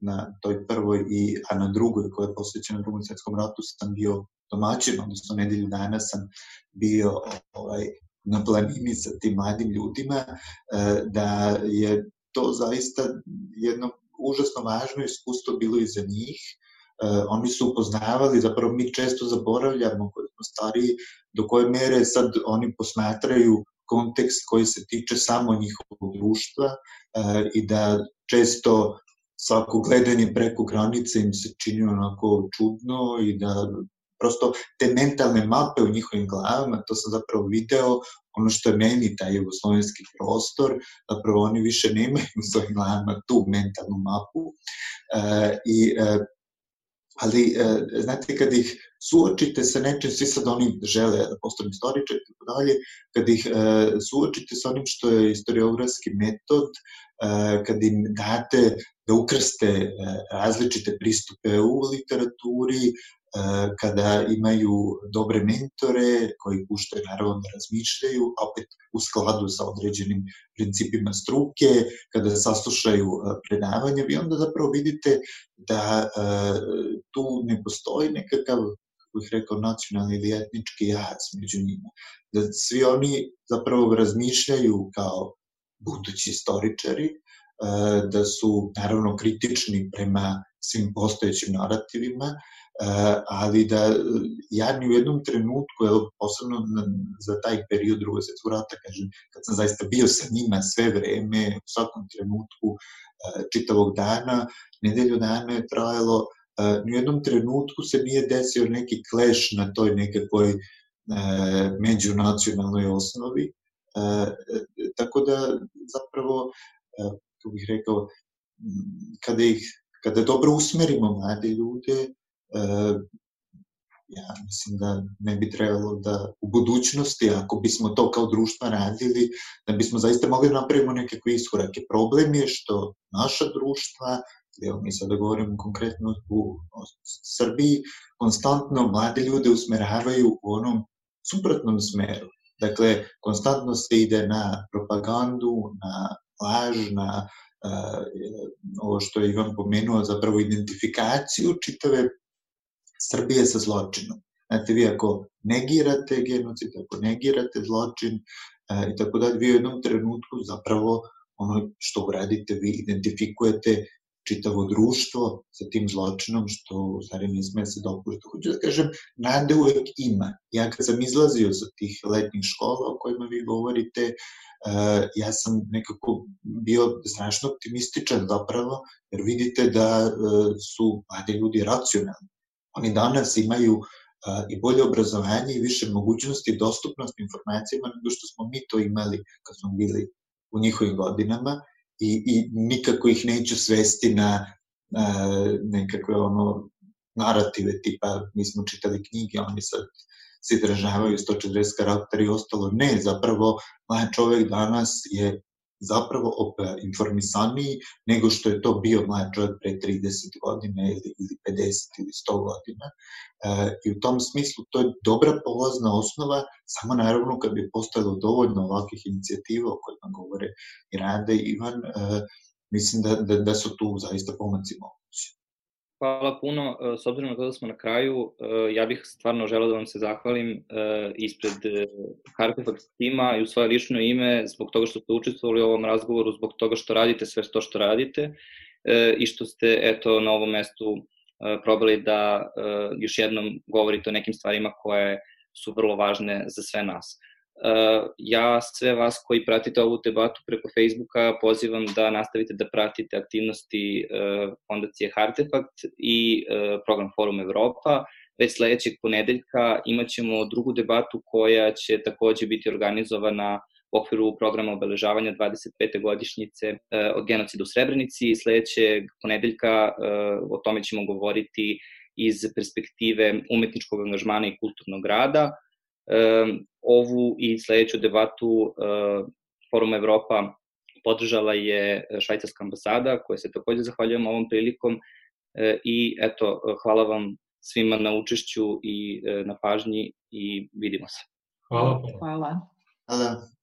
na toj prvoj, i, a na drugoj koja je posvećena drugom svetskom ratu sam bio domaćin, odnosno nedelju dana sam bio ovaj, na planini sa tim mladim ljudima, e, da je to zaista jedno užasno važno iskustvo bilo i za njih. E, oni su upoznavali, zapravo mi često zaboravljamo koji smo stariji, do koje mere sad oni posmatraju kontekst koji se tiče samo njihovog društva e, i da često svako gledanje preko granice im se čini onako čudno i da prosto te mentalne mape u njihovim glavama, to sam zapravo video, ono što je meni taj jugoslovenski prostor, zapravo oni više nemaju u svojim glavama tu mentalnu mapu. E, i, e, ali, e, znate, kad ih suočite sa nečim, svi sad oni žele da postanu istoriče i tako dalje, kad ih e, suočite sa onim što je historiografski metod, e, kad im date da ukrste e, različite pristupe u literaturi, kada imaju dobre mentore koji puštaju naravno da razmišljaju, opet u skladu sa određenim principima struke, kada saslušaju e, predavanja, vi onda zapravo vidite da e, tu ne postoji nekakav kako bih rekao, nacionalni ili etnički jaz među njima. Da svi oni zapravo razmišljaju kao budući istoričari, da su naravno kritični prema svim postojećim narativima, ali da ja ni u jednom trenutku, evo, posebno na, za taj period drugog svetskog rata, kažem, kad sam zaista bio sa njima sve vreme, u svakom trenutku eh, čitavog dana, nedelju dana je trajalo, eh, ni u jednom trenutku se nije desio neki kleš na toj nekakvoj međunacionalnoj osnovi, tako da zapravo, kako bih rekao, kada ih kada dobro usmerimo mlade ljude, ja mislim da ne bi trebalo da u budućnosti, ako bismo to kao društva radili, da bismo zaista mogli da napravimo nekakve iskorake. Problem je što naša društva, evo mi sada govorimo konkretno u Srbiji, konstantno mlade ljude usmeravaju u onom suprotnom smeru. Dakle, konstantno se ide na propagandu, na laž, na uh, ovo što je Ivan pomenuo, zapravo identifikaciju čitave Srbije sa zločinom. Znate, vi ako negirate genocid, ako negirate zločin e, i tako dalje, vi u jednom trenutku zapravo ono što uradite, vi identifikujete čitavo društvo sa tim zločinom, što u stvari ne sme se dopušta. Hoću da kažem, nade uvek ima. Ja kad sam izlazio sa tih letnjih škola o kojima vi govorite, uh, ja sam nekako bio strašno optimističan zapravo, jer vidite da uh, su mladi ljudi racionalni. Oni danas imaju i bolje obrazovanje i više mogućnosti dostupnost informacijama nego što smo mi to imali kad smo bili u njihovim godinama i, i nikako ih neću svesti na uh, nekakve ono narative tipa mi smo čitali knjige, oni sad se državaju 140 karaktera i ostalo. Ne, zapravo mlad čovek danas je zapravo informisaniji nego što je to bio mlad čovjek pre 30 godina ili, ili 50 ili 100 godina. E, I u tom smislu to je dobra polazna osnova, samo naravno kad bi postojalo dovoljno ovakvih inicijativa o kojima govore i Rade Ivan, e, mislim da, da, da su tu zaista pomaci mogući. Hvala puno. S obzirom na to da smo na kraju, ja bih stvarno želeo da vam se zahvalim ispred Artifact tima i u svoje lično ime zbog toga što ste učestvovali u ovom razgovoru, zbog toga što radite sve to što radite i što ste eto, na ovom mestu probali da još jednom govorite o nekim stvarima koje su vrlo važne za sve nas. Uh, ja sve vas koji pratite ovu debatu preko Facebooka pozivam da nastavite da pratite aktivnosti uh, fondacije Hartefakt i uh, program Forum Evropa. Već sledećeg ponedeljka imaćemo drugu debatu koja će takođe biti organizovana u okviru programa obeležavanja 25. godišnjice od genocida u Srebrenici. Sledećeg ponedeljka o tome ćemo govoriti iz perspektive umetničkog angažmana i kulturnog rada ovu i sledeću debatu Forum Evropa podržala je švajcarska ambasada, koja se takođe zahvaljujemo ovom prilikom i eto, hvala vam svima na učešću i na pažnji i vidimo se. Hvala. Hvala. Hvala.